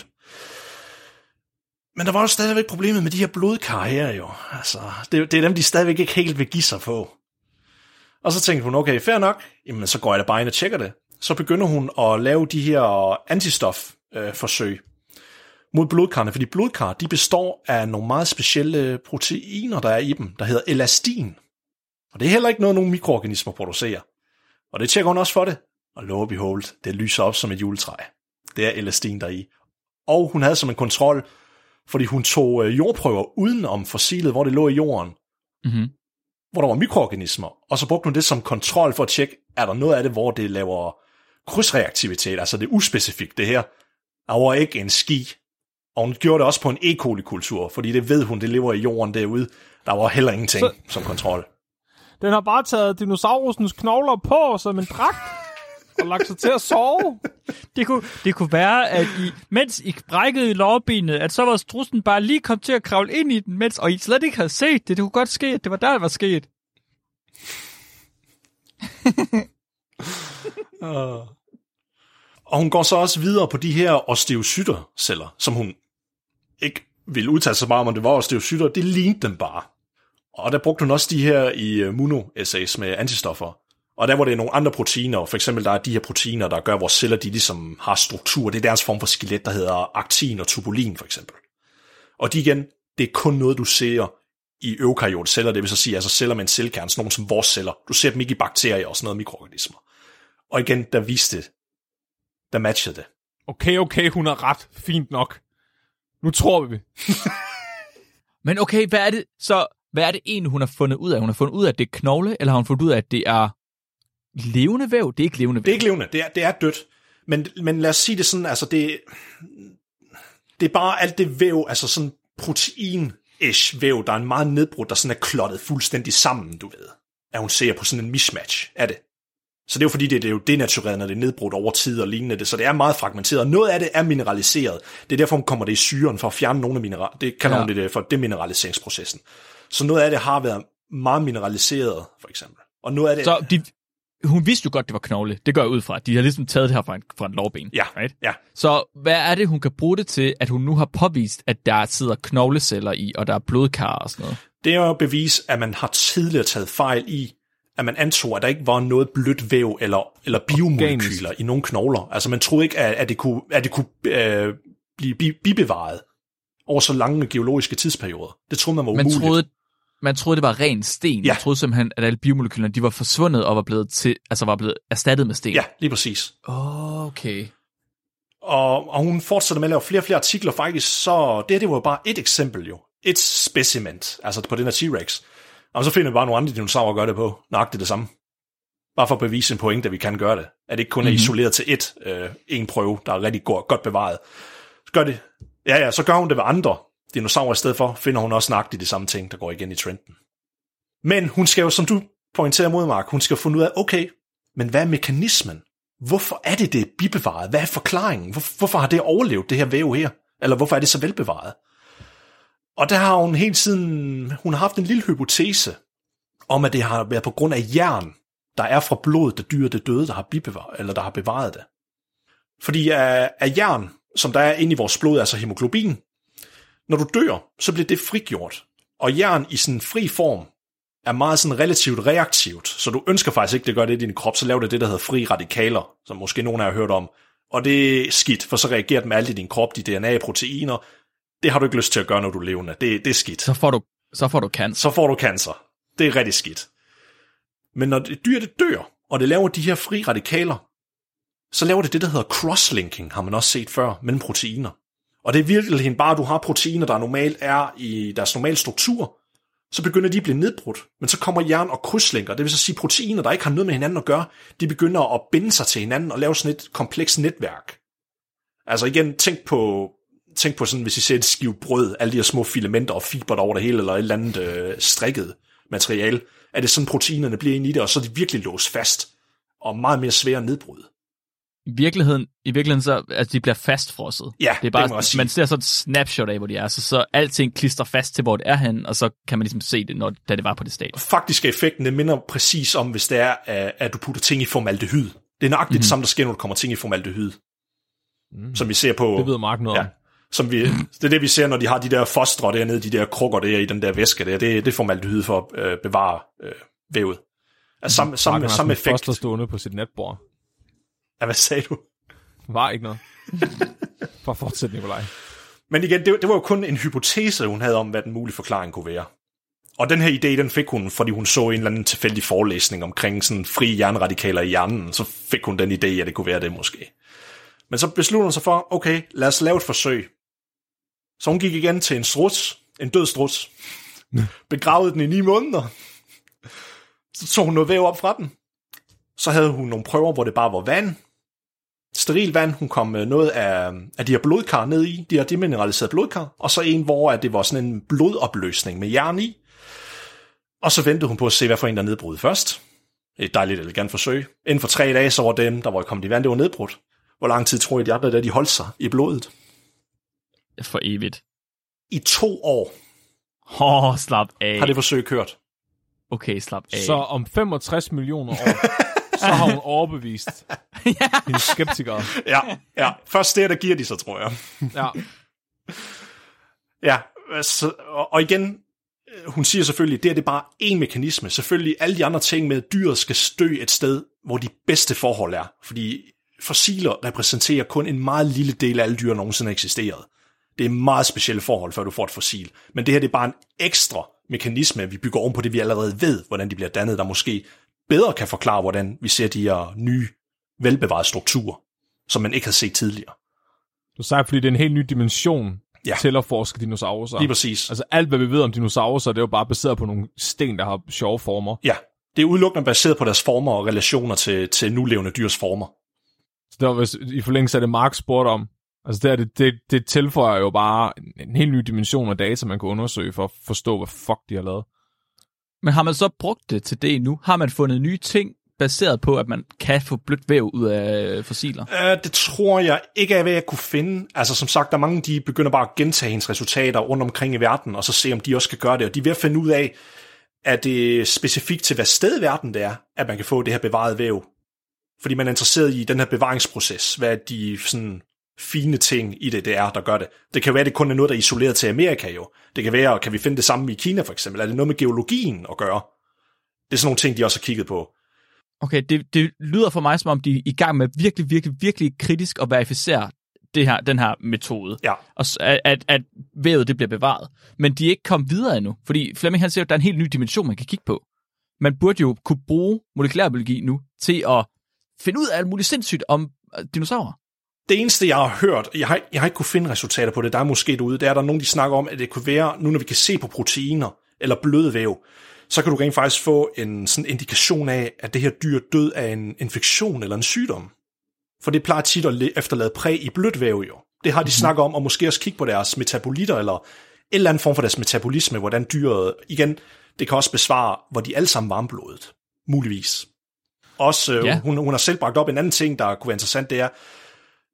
Men der var jo stadigvæk problemet med de her blodkar her jo. Altså, det, det er dem, de stadigvæk ikke helt vil give sig på. Og så tænkte hun, okay, fair nok, jamen så går jeg da bare ind og tjekker det. Så begynder hun at lave de her antistof-forsøg mod blodkarne, fordi blodkar, de består af nogle meget specielle proteiner, der er i dem, der hedder elastin. Og det er heller ikke noget, nogen mikroorganismer producerer. Og det tjekker hun også for det. Og lo behold, det lyser op som et juletræ. Det er elastien der er i. Og hun havde som en kontrol, fordi hun tog øh, jordprøver udenom fossilet, hvor det lå i jorden,
Mm-hmm.
hvor der var mikroorganismer, og så brugte hun det som kontrol for at tjekke, er der noget af det, hvor det laver krydsreaktivitet, altså det er uspecifikt det her. Der var ikke en ski. Og hun gjorde det også på en E. coli-kultur, fordi det ved hun, det lever i jorden derude. Der var heller ingenting så... som kontrol.
Den har bare taget dinosaurusens knogler på som en dragt og lagt sig til at sove.
Det kunne, det kunne være, at I, mens I brækkede i lårbenet, at så var strussen bare lige kom til at kravle ind i den, mens, og I slet ikke havde set det. Det kunne godt ske, at det var der, det var sket.
Og hun går så også videre på de her osteocytter-celler, som hun ikke ville udtale sig meget om, om det var osteocytter. Det lignede dem bare. Og der brugte hun også de her i øh, mono-essays med antistoffer. Og der hvor det er nogle andre proteiner, for eksempel der er de her proteiner, der gør, at vores celler de ligesom har struktur. Det er deres form for skelet, der hedder aktin og tubulin for eksempel. Og de igen, det er kun noget, du ser i eukaryotceller, det vil så sige altså celler med en cellekerne, sådan nogle som vores celler. Du ser dem ikke i bakterier og sådan noget mikroorganismer. Og igen, der viste det, der matchede det.
Okay, okay, hun har ret. Fint nok. Nu tror vi.
Men okay, hvad er det så, hvad er det egentlig, hun har fundet ud af? Hun har fundet ud af, at det er knogle, eller har hun fundet ud af, at det er levende væv? Det er ikke levende væv.
Det er ikke levende, det er, det er dødt. Men, men lad os sige det sådan, altså det, det er bare alt det væv, altså sådan protein-ish væv, der er en meget nedbrudt, der sådan er klottet fuldstændig sammen, du ved. At hun ser på sådan en mismatch af det. Så det er jo fordi, det, det er jo denatureret, når det er nedbrudt over tid og lignende det, så det er meget fragmenteret. Noget af det er mineraliseret. Det er derfor, hun kommer det i syren for at fjerne nogle af mineral. Det kalder
Ja.
det for demineraliseringsprocessen. Så noget af det har været meget mineraliseret, for eksempel. Og noget af det...
Så de, hun vidste jo godt, det var knogle. Det går jeg ud fra. De har ligesom taget det her fra en, fra en lårben.
Ja,
Right?
ja.
Så hvad er det, hun kan bruge det til, at hun nu har påvist, at der sidder knogleceller i, og der er blodkar og sådan noget?
Det er jo at bevise, at man har tidligere taget fejl i, at man antog, at der ikke var noget blødt væv eller, eller biomolekyler i nogle knogler. Altså man troede ikke, at, at det kunne, at det kunne øh, blive bi- bibevaret over så lange geologiske tidsperioder. Det troede man var
Man
umuligt.
troede, man troede, det var ren sten.
Ja.
Man troede simpelthen, at alle biomolekylerne, de var forsvundet og var blevet, til, altså var blevet erstattet med sten.
Ja, lige præcis.
Okay.
Og, og hun fortsætter med at lave flere og flere artikler faktisk, så det her det var jo bare et eksempel jo. Et specimen, altså på den her T-Rex. Og så finder vi bare nogle andre dinosaurer at gøre det på. Nøjagtigt det samme. Bare for at bevise en point, at vi kan gøre det. At det ikke kun er
Mhm.
isoleret til et, øh, en prøve, der er rigtig godt, godt bevaret. Så gør det. Ja, ja, så gør hun det ved andre dinosaurer i stedet for, finder hun også nøjagtigt de samme ting, der går igen i trenden. Men hun skal jo, som du pointerer mod, Mark, hun skal finde ud af, okay, men hvad er mekanismen? Hvorfor er det, det er bibevaret? Hvad er forklaringen? Hvor, hvorfor har det overlevet, det her væv her? Eller hvorfor er det så velbevaret? Og der har hun hele tiden, hun har haft en lille hypotese om, at det har været på grund af jern, der er fra blodet, der dyret det døde, der har, bibevaret, eller der har bevaret det. Fordi af, af jern, som der er inde i vores blod, altså hemoglobin, når du dør, så bliver det frigjort. Og jern i sådan fri form er meget sådan relativt reaktivt, så du ønsker faktisk ikke, at det gør det i din krop, så laver det det, der hedder fri radikaler, som måske nogen af jer har hørt om. Og det er skidt, for så reagerer det med alt i din krop, de DNA-proteiner. Det har du ikke lyst til at gøre, når du er levende. Det, det er skidt.
Så får du, så får du cancer.
Så får du cancer. Det er rigtig skidt. Men når det dyr det dør, og det laver de her fri radikaler, så laver det det, der hedder crosslinking, har man også set før, mellem proteiner. Og det er virkelig bare, at du har proteiner, der normalt er i deres normale struktur, så begynder de at blive nedbrudt. Men så kommer jern og krydslinker, det vil så sige proteiner, der ikke har noget med hinanden at gøre, de begynder at binde sig til hinanden og lave sådan et komplekst netværk. Altså igen, tænk på, tænk på sådan, hvis I ser et skive brød, alle de her små filamenter og fiber der over det hele, eller et eller andet øh, strikket materiale, er det sådan, proteinerne bliver inde i det, og så er de virkelig låst fast, og meget mere svære at nedbryde.
I virkeligheden, i virkeligheden så, altså, de bliver fastfrosset.
Ja,
det er bare,
det sige.
man ser så et snapshot af, hvor de er, så, så alting klister fast til, hvor det er henne, og så kan man ligesom se det, når, da det var på det stadie.
Faktisk er effekten, det minder præcis om, hvis det er, at du putter ting i formaldehyd. Det er nøjagtigt mm-hmm. det samme, der sker, når der kommer ting i formaldehyd. Mm. Som vi ser på...
Det ved Mark noget
Ja.
Om.
Som vi, det er det, vi ser, når de har de der fostre dernede, de der krukker der i den der væske der. Det, det er formaldehyd for at øh, bevare øh, vævet. Altså samme,
Mark
samme, samme
et
effekt.
foster stående på sit natbord.
Ja, hvad sagde du?
Var ikke noget. For fortsæt, Nikolaj.
Men igen, det, det var jo kun en hypotese, hun havde om, hvad den mulige forklaring kunne være. Og den her idé, den fik hun, fordi hun så en eller anden tilfældig forelæsning omkring sådan frie jernradikaler i hjernen. Så fik hun den idé, at det kunne være det måske. Men så besluttede hun sig for, okay, lad os lave et forsøg. Så hun gik igen til en struts, en død struts, begravede den i ni måneder, så tog hun noget væv op fra den, så havde hun nogle prøver, hvor det bare var vand, steril vand, hun kom med noget af, af de her blodkar ned i, de her demineraliserede blodkar, og så en, hvor det var sådan en blodopløsning med jern i, og så ventede hun på at se, hvad for en, der nedbrød først. Et dejligt elegant forsøg. Inden for tre dage, så var dem, der var kommet i vand, det var nedbrudt. Hvor lang tid tror jeg, de andre der, de holdt sig i blodet?
For evigt.
I to år
Åh, oh, slap af.
har det forsøg kørt.
Okay, slap af.
Så om 65 millioner år, så har hun overbevist ja. skeptikere.
Ja, ja. Først det, der giver de sig, tror jeg.
Ja.
Ja, så, og, igen, hun siger selvfølgelig, at det er det bare en mekanisme. Selvfølgelig alle de andre ting med, at dyret skal stø et sted, hvor de bedste forhold er. Fordi fossiler repræsenterer kun en meget lille del af alle dyr, der nogensinde har eksisteret. Det er meget specielle forhold, før du får et fossil. Men det her det er bare en ekstra mekanisme, vi bygger oven på det, vi allerede ved, hvordan de bliver dannet, der måske bedre kan forklare, hvordan vi ser de her nye, velbevarede strukturer, som man ikke har set tidligere.
Du sagde, fordi det er en helt ny dimension
Ja.
til at forske dinosaurer.
Lige præcis.
Altså alt, hvad vi ved om dinosaurer, det er jo bare baseret på nogle sten, der har sjove former.
Ja, det er udelukkende baseret på deres former og relationer til, til nulevende dyrs former.
Så det var, hvis, i forlængelse af det, Mark spurgte om. Altså det, er, det, det, det tilføjer jo bare en, en helt ny dimension af data, man kan undersøge for at forstå, hvad fuck de har lavet.
Men har man så brugt det til det nu? Har man fundet nye ting, baseret på, at man kan få blødt væv ud af øh, fossiler?
Uh, det tror jeg ikke er, hvad jeg kunne finde. Altså som sagt, der er mange, de begynder bare at gentage hendes resultater rundt omkring i verden, og så se, om de også kan gøre det. Og de er ved at finde ud af, at det specifikt til hvad sted i verden det er, at man kan få det her bevaret væv. Fordi man er interesseret i den her bevaringsproces. Hvad de sådan fine ting i det, det er, der gør det. Det kan være, at det kun er noget, der er isoleret til Amerika jo. Det kan være, kan vi finde det samme i Kina for eksempel? Er det noget med geologien at gøre? Det er sådan nogle ting, de også har kigget på.
Okay, det, det lyder for mig, som om de er i gang med virkelig, virkelig, virkelig kritisk at verificere det her, den her metode.
Ja.
Og at, at, at vævet det bliver bevaret. Men de er ikke kommet videre endnu. Fordi Flemming han siger, at der er en helt ny dimension, man kan kigge på. Man burde jo kunne bruge molekylærbiologi nu til at finde ud af alt muligt sindssygt om øh, dinosaurer.
Det eneste, jeg har hørt, jeg har, jeg har ikke kunne finde resultater på det, der er måske derude, det er, at der er nogen, de snakker om, at det kunne være, nu når vi kan se på proteiner eller bløde væv, så kan du rent faktisk få en sådan indikation af, at det her dyr død af en infektion eller en sygdom. For det plejer tit at efterlade præg i blødt væv jo. Det har de snakket om, og måske også kigge på deres metabolitter, eller en eller anden form for deres metabolisme, hvordan dyret, igen, det kan også besvare, hvor de alle sammen varmblodet. Muligvis. Også, øh,
Ja.
hun, hun har selv bragt op en anden ting, der kunne være interessant, det er,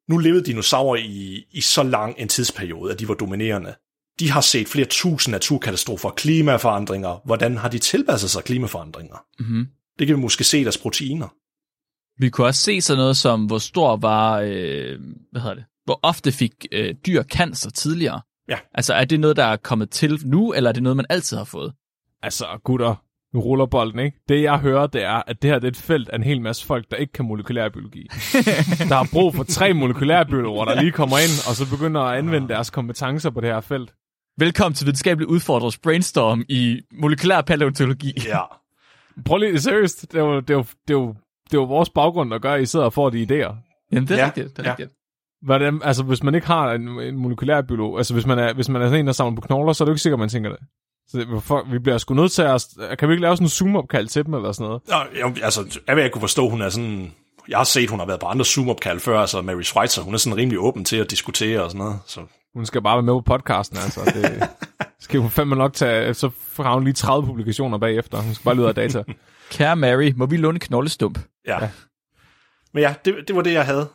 nu levede dinosaurer i, i så lang en tidsperiode, at de var dominerende. De har set flere tusind naturkatastrofer, klimaforandringer. Hvordan har de tilpasset sig klimaforandringer?
Mm-hmm.
Det kan vi måske se i deres proteiner.
Vi kunne også se sådan noget som, hvor stor var, øh, hvad hedder det, hvor ofte fik øh, dyr cancer tidligere.
Ja.
Altså er det noget, der er kommet til nu, eller er det noget, man altid har fået?
Altså, gutter, nu ruller bolden, ikke? Det, jeg hører, det er, at det her det er et felt af en hel masse folk, der ikke kan molekylærbiologi. der har brug for tre molekylærbiologer, der lige kommer ind, og så begynder at anvende deres kompetencer på det her felt.
Velkommen til videnskabeligt udfordret brainstorm i molekylær paleontologi.
Ja.
Prøv lige, seriøst, det er jo, det er jo, det er jo, det er jo vores baggrund, der gør, at I sidder og får de idéer.
Jamen, det er
Ja,
rigtigt. Det er
ja.
rigtigt.
Hvordan, altså, hvis man ikke har en, en molekylærbiolog, altså hvis man, er, hvis man er sådan en, der samler på knogler, så er det jo ikke sikkert, man tænker det. Så hvorfor, vi bliver sgu nødt til at... Kan vi ikke lave sådan en zoom-opkald til dem, eller sådan noget?
Jo, altså, jeg vil ikke kunne forstå, hun er sådan... Jeg har set, hun har været på andre Zoom-opkald før, altså Mary Schweitzer, hun er sådan rimelig åben til at diskutere og sådan noget. Så
Hun skal bare være med på podcasten, altså. Det skal hun fandme nok tage... Så har hun lige 30 publikationer bagefter. Hun skal bare lyde af data.
Kære Mary, må vi låne knoldestump?
ja. ja. Men ja, det, det var det, jeg havde.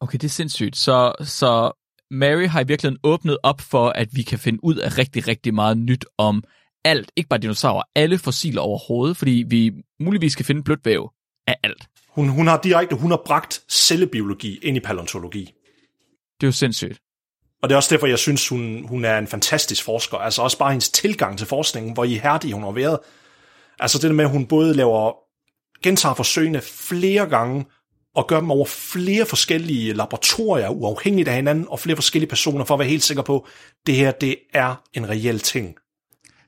Okay, det er sindssygt. Så, så Mary har i virkeligheden åbnet op for, at vi kan finde ud af rigtig, rigtig meget nyt om alt. Ikke bare dinosaurer, alle fossiler overhovedet, fordi vi muligvis skal finde blødt væv af alt.
Hun, hun har direkte, hun har bragt cellebiologi ind i paleontologi.
Det er jo sindssygt.
Og det er også derfor, jeg synes, hun, hun er en fantastisk forsker. Altså også bare hendes tilgang til forskningen, hvor ihærdig hun har været. Altså det der med, at hun både laver, gentager forsøgene flere gange, og gør dem over flere forskellige laboratorier, uafhængigt af hinanden, og flere forskellige personer, for at være helt sikker på, at det her, det er en reel ting.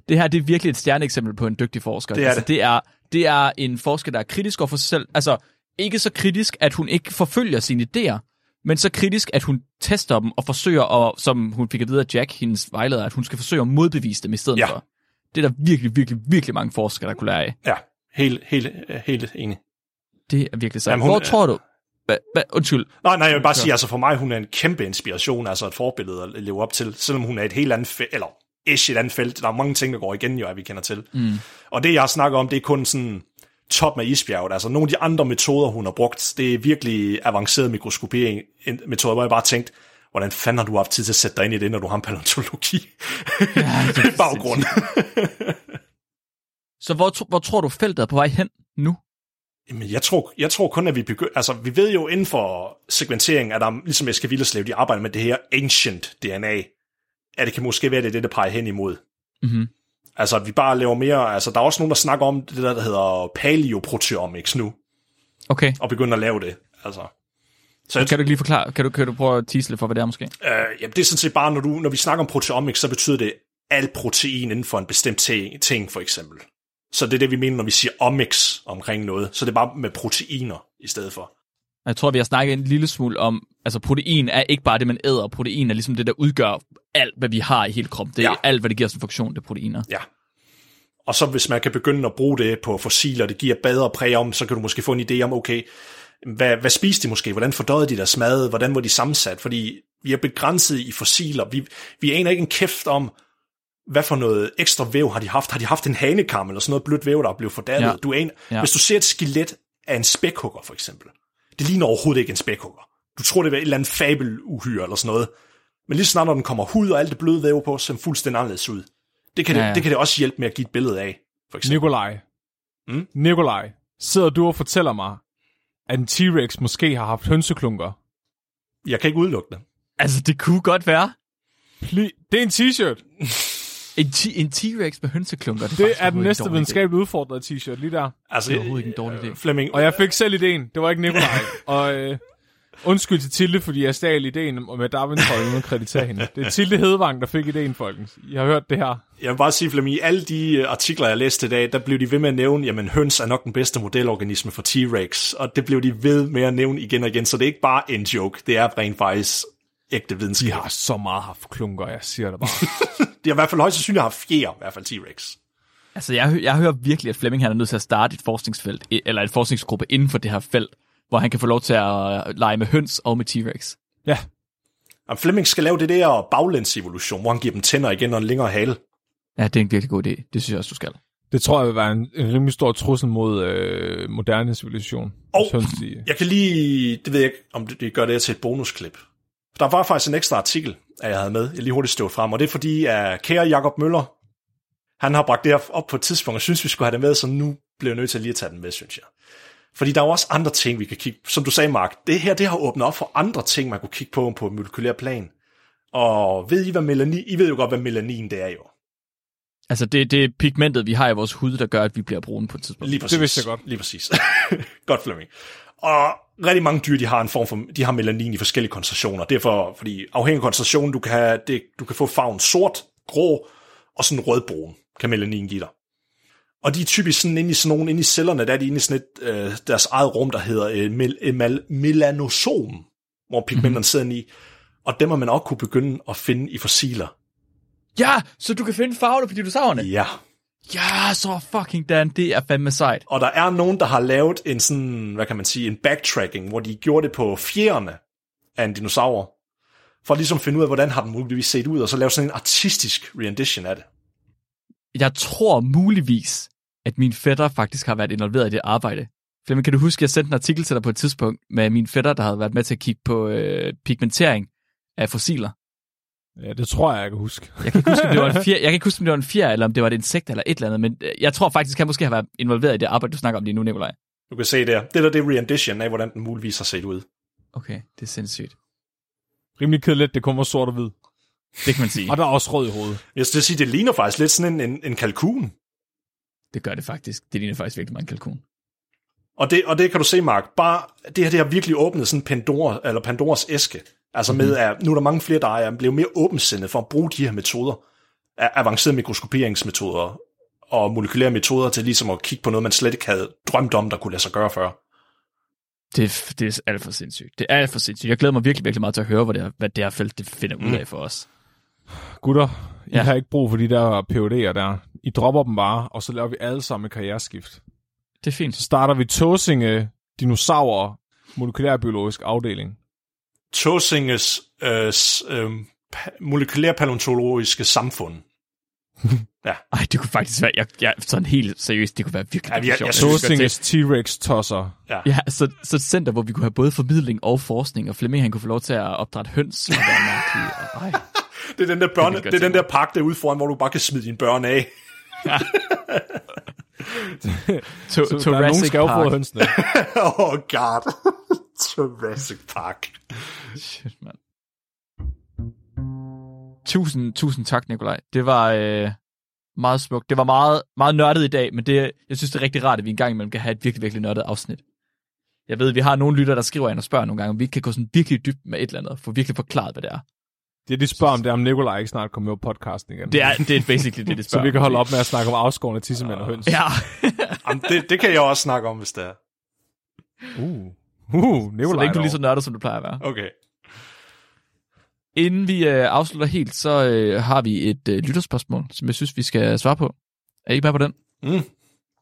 det her det er virkelig et stjerneeksempel på en dygtig forsker.
Det er
altså,
det.
det er det er en forsker, der er kritisk over for sig selv. Altså, ikke så kritisk, at hun ikke forfølger sine idéer, men så kritisk, at hun tester dem og forsøger, at, som hun fik at vide af Jack, hendes vejleder, at hun skal forsøge at modbevise dem i stedet
Ja.
for. Det er der virkelig, virkelig, virkelig mange forskere, der kunne lære af.
Ja, helt, helt, helt enig.
Det er virkelig sejt.
Jamen, hun
Hvor tror du... Hva, hva, undskyld.
Nej, nej, jeg vil bare sige, altså for mig, hun er en kæmpe inspiration, altså et forbillede at leve op til, selvom hun er et helt andet felt, eller ish et andet felt. Der er mange ting, der går igen, jo, at vi kender til. Mm. Og det, jeg snakker om, det er kun sådan top af isbjerget. Altså nogle af de andre metoder, hun har brugt, det er virkelig avanceret mikroskopering en metode, hvor jeg bare tænkte, hvordan fanden har du haft tid til at sætte dig ind i det, når du har en paleontologi
Ja,
baggrund?
Så hvor, hvor tror du feltet er på vej hen nu?
Jamen, jeg tror, jeg tror kun, at vi begynder... Altså, vi ved jo inden for segmentering, at der, ligesom Eske Villerslev, de arbejder med det her ancient DNA, at det kan måske være, det er det, der peger hen imod.
Mhm.
Altså, at vi bare laver mere... Altså, der er også nogen, der snakker om det der, der hedder paleoproteomics nu,
Okay.
og begynder at lave det. Altså, så jeg,
Kan du ikke lige forklare, kan du, kan du prøve at tease lidt for, hvad det er måske?
øh, jamen, det er sådan set bare, når, du, når vi snakker om proteomics, så betyder det alt protein inden for en bestemt ting, for eksempel. Så det er det, vi mener, når vi siger omics omkring noget. Så det er bare med proteiner i stedet for.
Jeg tror, vi har snakket en lille smule om, altså protein er ikke bare det, man æder. Protein er ligesom det, der udgør alt, hvad vi har i hele kroppen. Det er
Ja.
alt, hvad det giver som funktion, det er proteiner.
Ja. Og så hvis man kan begynde at bruge det på fossiler, det giver bedre præg om, så kan du måske få en idé om, okay, hvad, hvad spiste de måske? Hvordan fordøjede de deres mad? Hvordan var de sammensat? Fordi vi er begrænset i fossiler. Vi, vi aner ikke en kæft om, hvad for noget ekstra væv har de haft? Har de haft en hanekam eller sådan noget blødt væv, der er blevet fordærvet? Ja. Du aner, ja.
Ja.
Hvis du ser et skelet af en spækhugger, for eksempel, det ligner overhovedet ikke en spækhugger. Du tror, det er et eller andet fabeluhyre eller sådan noget. Men lige snart, når den kommer hud og alt det bløde væv på, så ser den fuldstændig anderledes ud. Det kan, ja,
ja.
det kan det også hjælpe med at give et billede af, for eksempel.
Nikolaj.
Mm?
Nikolaj, sidder du og fortæller mig, at en T-Rex måske har haft hønseklunker?
Jeg kan ikke udelukke det.
Altså, det kunne godt være.
Pli- det er en t-shirt.
En, t- en T-Rex med hønseklunker. Det,
Det er den næste videnskabeligt udfordrede t-shirt, lige der.
Altså,
Det er overhovedet ikke en dårlig idé.
Flemming,
Og jeg fik selv ideen. Det var ikke Nikolaj. og øh, undskyld til Tilde, fordi jeg stjal ideen om med darwin uden at kreditere hende. Det er Tilde Hedvang, der fik ideen, folkens. I har hørt det her.
jeg vil bare sige, Flemming, i alle de øh, artikler, jeg læste i dag, der blev de ved med at nævne, jamen høns er nok den bedste modelorganisme for T-Rex, og det blev de ved med at nævne igen og igen, så det er ikke bare en joke, det er rent faktisk ægte videnskab.
De
Ja.
har så meget haft klunker, jeg siger det bare.
De har i hvert fald højst sandsynligt haft fjer, i hvert fald T-Rex.
Altså, jeg, jeg hører virkelig, at Flemming han er nødt til at starte et forskningsfelt, eller en forskningsgruppe inden for det her felt, hvor han kan få lov til at lege med høns og med T-Rex.
ja,
Og Flemming skal lave det der baglæns-evolution, hvor han giver dem tænder igen og en længere hale.
Ja, det er en virkelig god idé. Det synes jeg også, du skal.
det tror jeg vil være en, en rimelig stor trussel mod øh, moderne civilisation.
Og- Jeg kan lige, det ved jeg ikke, om det, det gør det til et bonusklip. Der var faktisk en ekstra artikel, at jeg havde med, jeg lige hurtigt stod frem, og det er fordi, at kære Jakob Møller, han har bragt det her op på et tidspunkt, og synes, vi skulle have det med, så nu bliver jeg nødt til lige at tage den med, synes jeg. Fordi der er jo også andre ting, vi kan kigge Som du sagde, Mark, det her det har åbnet op for andre ting, man kunne kigge på på et molekylær plan. Og ved I, hvad melanin... I ved jo godt, hvad melanin det er jo.
Altså, det, det er pigmentet, vi har i vores hud, der gør, at vi bliver brune på et tidspunkt.
Lige præcis.
vidste jeg godt.
Lige præcis. godt, Flemming. Og rigtig mange dyr, de har en form for, de har melanin i forskellige koncentrationer. Derfor, fordi afhængig af koncentrationen, du kan, have, det, du kan få farven sort, grå og sådan rødbrun, kan melanin give dig. Og de er typisk sådan inde i sådan nogle, inde i cellerne, der er de inde i sådan et, øh, deres eget rum, der hedder øh, mel, mel, melanosom, hvor pigmenterne mm-hmm. sidder i. Og dem har man også kunne begynde at finde i fossiler.
Ja, så du kan finde farverne på dinosaurerne?
Ja.
Ja, så fucking Dan, det er fandme sejt.
Og der er nogen, der har lavet en sådan, hvad kan man sige, en backtracking, hvor de gjorde det på fjerne af en dinosaur, for at ligesom finde ud af, hvordan har den muligvis set ud, og så lave sådan en artistisk rendition af det.
Jeg tror muligvis, at min fætter faktisk har været involveret i det arbejde. Flemming, kan du huske, at jeg sendte en artikel til dig på et tidspunkt med min fætter, der havde været med til at kigge på øh, pigmentering af fossiler.
Ja, det tror jeg, jeg kan huske.
Jeg kan ikke huske, om det var en fjer, jeg kan ikke huske, om det var en fjer, eller om det var et insekt eller et eller andet, men øh, jeg tror faktisk, han måske har været involveret i det arbejde, du snakker om lige nu, Nikolaj.
Du kan se der. Det der, det er rendition af, hvordan den muligvis har set ud.
Okay, det er sindssygt.
Rimelig kedeligt, det kommer sort og hvid.
Det kan man sige.
Og der er også rød i hovedet.
Jeg skal sige, det ligner faktisk lidt sådan en, en, en kalkun.
Det gør det faktisk. Det ligner faktisk virkelig meget en kalkun.
Og det, og det kan du se, Mark, bare det her, det har virkelig åbnet sådan Pandora, eller Pandoras æske. Altså med, at nu er der mange flere, der er blevet mere åbensindet for at bruge de her metoder. avancerede mikroskoperingsmetoder og molekylære metoder til ligesom at kigge på noget, man slet ikke havde drømt om, der kunne lade sig gøre før.
Det, er- det er alt for sindssygt. Det er alt for sindssygt. Jeg glæder mig virkelig, virkelig meget til at høre, hvad det, er, hvad det her felt det finder ud af for os.
Gutter, I
Ja.
har ikke brug for de der PUD'er der. I dropper dem bare, og så laver vi alle sammen et karriereskift.
Det er fint.
Så starter vi Tåsinge Dinosaurer Molekylærbiologisk afdeling.
Tåsinges øh, øh, pa- molekylærpaleontologiske samfund.
Ej, det kunne faktisk være, jeg, jeg, sådan helt seriøst, det kunne være virkelig,
Ja,
virkelig
jeg-
sjovt.
jeg synes-
Tåsinges T-Rex tosser.
Ja, så, så et center, hvor vi kunne have både formidling og forskning, og Flemming han kunne få lov til at opdrætte høns, og være mærkelig. Og, ej.
Det er den der, børne,
Det
det, er den der park derude foran, hvor du bare kan smide dine børn af.
To,
Så der er nogen skal jo få hønsene.
oh god. Jurassic Park.
Shit, mand. Tusind, tusind tak, Nikolaj. Det var øh, meget smukt. Det var meget, meget nørdet i dag, men det, jeg synes, det er rigtig rart, at vi en gang imellem kan have et virkelig, virkelig nørdet afsnit. Jeg ved, vi har nogle lytter, der skriver ind og spørger nogle gange, om vi ikke kan gå sådan virkelig dybt med et eller andet, for virkelig forklaret, hvad det er.
Det de spørger om, det er, om Nikolaj ikke snart kommer med på podcasten igen.
Det er, det er basically det, det
så
spørger
vi kan holde op med at snakke om afskårende tissemænd og høns.
Ja.
Jamen, det, det kan jeg også snakke om, hvis det er.
Uh, uh
så
Nikolaj
længe du er lige
dog.
så nørdet, som du plejer at være.
Okay.
Inden vi øh, afslutter helt, så øh, har vi et øh, lytterspørgsmål, som jeg synes, vi skal svare på. Er I med på den?
Mm.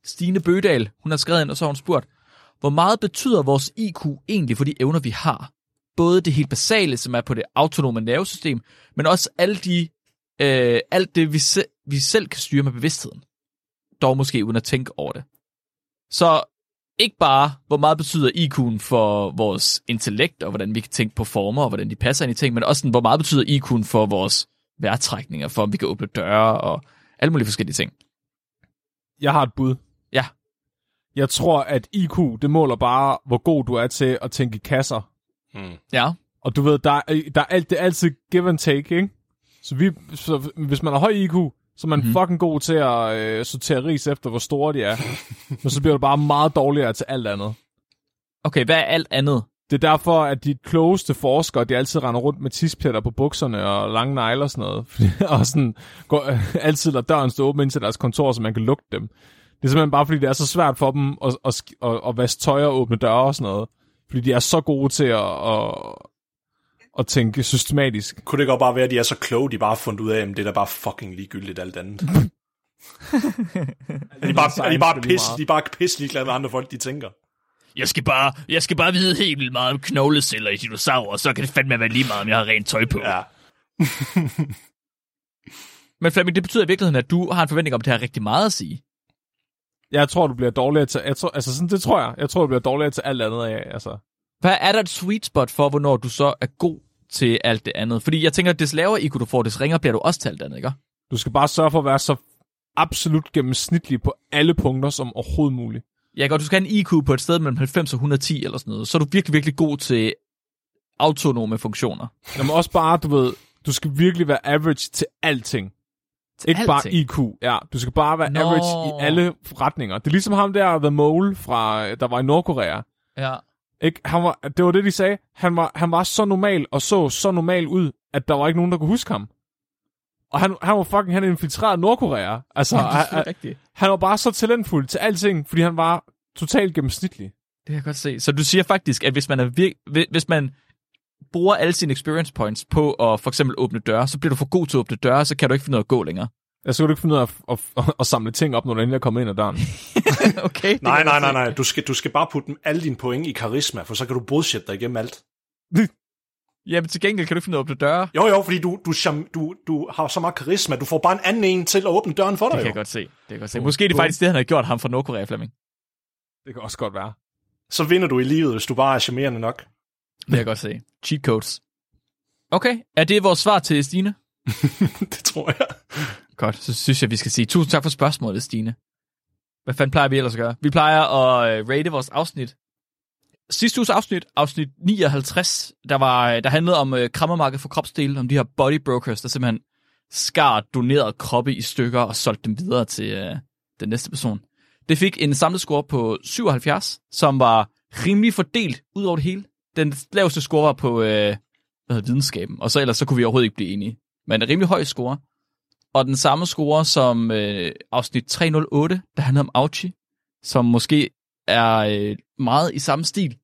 Stine Bødal, hun har skrevet ind, og så har hun spurgt, hvor meget betyder vores IQ egentlig for de evner, vi har? Både det helt basale, som er på det autonome nervesystem, men også alle de, øh, alt det, vi, se, vi selv kan styre med bevidstheden. Dog måske uden at tænke over det. Så ikke bare, hvor meget betyder IQ'en for vores intellekt, og hvordan vi kan tænke på former, og hvordan de passer ind i ting, men også sådan, hvor meget betyder IQ'en for vores vejrtrækninger, for om vi kan åbne døre, og alle mulige forskellige ting.
Jeg har et bud.
Ja.
Jeg tror, at IQ, det måler bare, hvor god du er til at tænke i kasser.
Mm.
Ja,
Og du ved, der er, der er, alt, det er altid give and take, ikke? Så, vi, så hvis man har høj IQ, så man
Mhm.
mm. fucking god til at øh, sortere ris efter, hvor store de er. Men så bliver du bare meget dårligere til alt andet.
okay, hvad er alt andet?
Det er derfor, at de klogeste forskere, de altid render rundt med tispletter på bukserne og lange negle og sådan noget. Og sådan går, altid lader døren stå åben ind til deres kontor, så man kan lugte dem. Det er simpelthen bare, fordi det er så svært for dem at, at, at, at vaske tøj og åbne døre og sådan noget. Fordi de er så gode til at, at, at tænke systematisk.
Kunne det godt bare være, at de er så kloge, de bare har fundet ud af, at det er da bare fucking ligegyldigt alt andet. de er bare, er de bare pis, de bare pis ligeglade med andre folk, de tænker.
Jeg skal bare, jeg skal bare vide helt vildt meget om knogleceller i dinosaurer, og så kan det fandme være lige meget, om jeg har rent tøj på.
Ja.
Men Flemming, det betyder i virkeligheden, at du har en forventning om, at det har rigtig meget at sige.
Jeg tror, du bliver dårligere til... Jeg tror, altså sådan, det tror jeg. Jeg tror, du bliver dårligere til alt andet af. Altså.
Hvad er der et sweet spot for, hvornår du så er god til alt det andet? Fordi jeg tænker, at des lavere IQ du får, des ringer bliver du også til alt andet, ikke?
Du skal bare sørge for at være så absolut gennemsnitlig på alle punkter som overhovedet muligt.
Ja, godt, du skal have en IQ på et sted mellem 90 og 110 eller sådan noget. Så er du virkelig, virkelig god til autonome funktioner.
Jamen også bare, du ved, du skal virkelig være average til alting.
Til
Ikke
alting.
bare IQ. Ja, du skal bare være
Nå.
Nå. average i alle retninger. Det er ligesom ham der, The Mole, fra, der var i Nordkorea.
Ja.
Ikke? Han var, det var det, de sagde. Han var, han var så normal og så så normal ud, at der var ikke nogen, der kunne huske ham. Og han, han var fucking, han infiltrerede Nordkorea. Altså,
Ja, det er rigtigt.
han var bare så talentfuld til alting, fordi han var totalt gennemsnitlig.
Det kan jeg godt se. Så du siger faktisk, at hvis man, er vir- hvi- hvis man bruger alle sine experience points på at for eksempel åbne døre, så bliver du for god til at åbne døre, så kan du ikke finde af at gå længere.
Jeg kan du ikke finde ud af at, at, at, at samle ting op, når du endelig er kommet ind ad døren.
okay. det
Nej, nej, nej, nej. Du skal, du skal bare putte alle dine point i karisma, for så kan du bullshit dig igennem alt.
se. Jamen til gengæld kan du ikke finde ud af at åbne døre.
Jo, jo, fordi du, du, du, du har så meget karisma. Du får bare en anden en til at åbne døren for
Det
dig.
kan
Jo.
jeg godt se. Det kan jeg godt se. Måske er det faktisk det, han har gjort ham fra Nordkorea, Flemming.
Det kan også godt være.
Så vinder du i livet, hvis du bare er charmerende nok.
Det kan jeg godt se. Cheat codes. Okay, er det vores svar til Stine?
det tror jeg.
Godt, så synes jeg, vi skal sige tusind tak for spørgsmålet, Stine. Hvad fanden plejer vi ellers at gøre? Vi plejer at øh, rate vores afsnit. Sidste uges afsnit, afsnit 59, der, var, øh, der handlede om øh, krammermarked for kropsdele, om de her body brokers, der simpelthen skar doneret kroppe i stykker og solgte dem videre til øh, den næste person. Det fik en samlet score på 77, som var rimelig fordelt ud over det hele. Den laveste score var på øh, hvad hedder, videnskaben, og så ellers så kunne vi overhovedet ikke blive enige. Men en rimelig høj score og den samme score som øh, afsnit 308, der handler om Auchi, som måske er øh, meget i samme stil.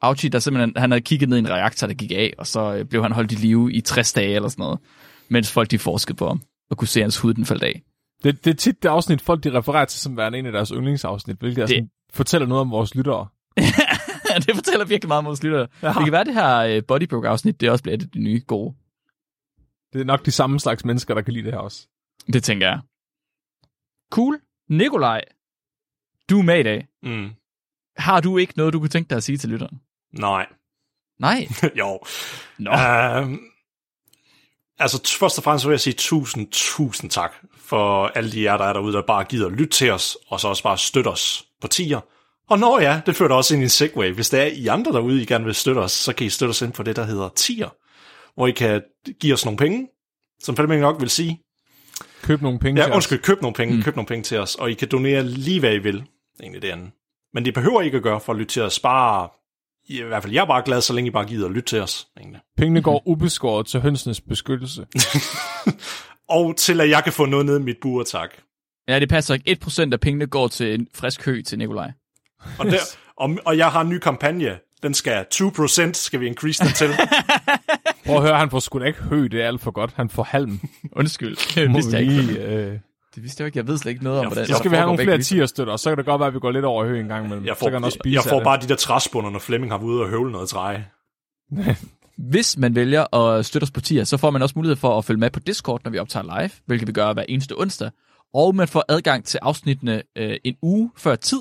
Auchi, der simpelthen, han havde kigget ned i en reaktor, der gik af, og så øh, blev han holdt i live i 60 dage eller sådan noget, mens folk de forskede på ham, og kunne se, at hans hud den faldt af.
Det, det er tit det afsnit, folk de refererer til som værende en af deres yndlingsafsnit, hvilket det... sådan, fortæller noget om vores lyttere.
det fortæller virkelig meget om vores lyttere. Ja. Det kan være, det her uh, Bodybrook-afsnit, det også bliver et af de nye gode.
Det er nok de samme slags mennesker, der kan lide det her også.
Det tænker jeg. Cool. Nikolaj, du er med i dag.
Mm.
Har du ikke noget, du kunne tænke dig at sige til lytteren?
Nej.
Nej?
jo.
Nå.
Um, altså, først og fremmest vil jeg sige tusind, tusind tak for alle de jer, der er derude, der bare gider lytte til os, og så også bare støtte os på tier. Og når ja, det fører også ind i en segway. Hvis der er I andre derude, I gerne vil støtte os, så kan I støtte os ind på det, der hedder tier, hvor I kan give os nogle penge, som Flemming nok vil sige.
Køb nogle penge
Ja,
til
undskyld, køb nogle penge, mm. køb nogle penge til os, og I kan donere lige hvad I vil, egentlig det andet. Men det behøver I ikke at gøre for at lytte til os, bare, i hvert fald jeg er bare glad, så længe I bare gider at lytte til os, egentlig.
os. Pengene går ubeskåret til hønsenes beskyttelse.
Og til at jeg kan få noget ned i mit bur, tak.
Ja, det passer ikke. 1% af pengene går til en frisk hø til Nikolaj.
Og, der, og, og jeg har en ny kampagne, den skal 2% skal vi increase den til.
Prøv at høre, han får sgu da ikke hø, det er alt for godt. Han får halm.
Undskyld. Det vidste jeg ikke.
Øh,
Det vidste jeg ikke. Jeg ved slet ikke noget om, hvordan
så skal vi have nogle flere tierstøtter, og så kan det godt være, at vi går lidt over hø en gang imellem.
Jeg
så kan han
får,
også spise
jeg får
af
bare de der træspunder, når Flemming har været ude og høvle noget træ.
Hvis man vælger at støtte os på tier, så får man også mulighed for at følge med på Discord, når vi optager live, hvilket vi gør hver eneste onsdag. Og man får adgang til afsnittene øh, en uge før tid,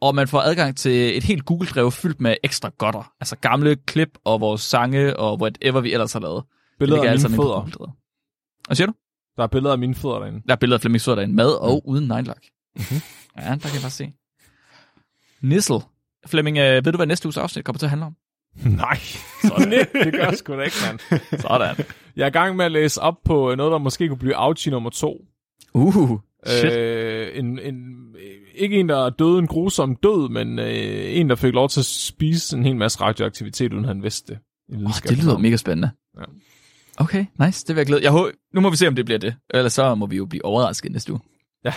og man får adgang til et helt Google-drev fyldt med ekstra godter. Altså gamle klip og vores sange og whatever vi ellers har lavet. Det
Billeder af mine
på
fødder.
Hvad siger du?
Der er billeder af mine fødder derinde.
Der er billeder af Flemming Søder derinde, med og uden neglelak. Mm-hmm. Ja, der kan jeg bare se. Nissel. Flemming, øh, ved du, hvad næste uges afsnit kommer til at handle om?
Nej, Sådan. det gør jeg sgu da ikke, mand.
Sådan.
Jeg er i gang med at læse op på noget, der måske kunne blive Auchi nummer to.
Uh, shit.
Øh, en, en, ikke en, der døde en grusom død, men øh, en, der fik lov til at spise en hel masse radioaktivitet, uden han vidste det.
Oh, det lyder mega spændende.
Ja.
Okay, nice. Det vil jeg glæde. Jeg håber, nu må vi se, om det bliver det. Ellers så må vi jo blive overrasket næste uge.
Ja.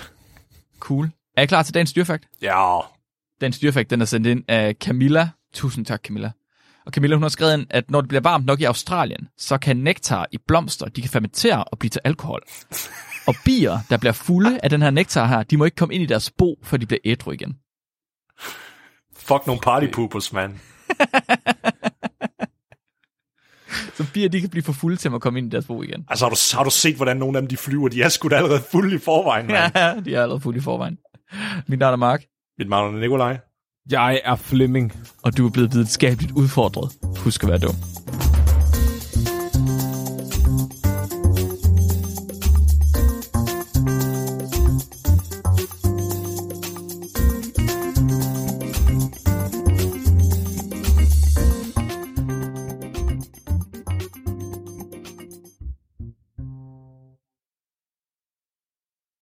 Cool. Er I klar til dagens dyrfakt?
Ja,
Dagens dyrfakt, den er sendt ind af Camilla. Tusind tak, Camilla. Og Camilla, hun har skrevet ind, at når det bliver varmt nok i Australien, så kan nektar i blomster, de kan fermentere og blive til alkohol. Og bier, der bliver fulde af den her nektar her, de må ikke komme ind i deres bo, før de bliver ædru igen.
fuck nogle partypoopers, mand.
Så bier, de kan blive for fulde til at komme ind i deres bo igen.
Altså, har du, har du set, hvordan nogle af dem de flyver? De er sgu da allerede fulde i forvejen, mand.
Ja, de er allerede fulde i forvejen. Mit navn er Mark,
Mit navn er Nikolaj.
Jeg er Flemming.
og du er blevet videnskabeligt udfordret. Husk at være dum.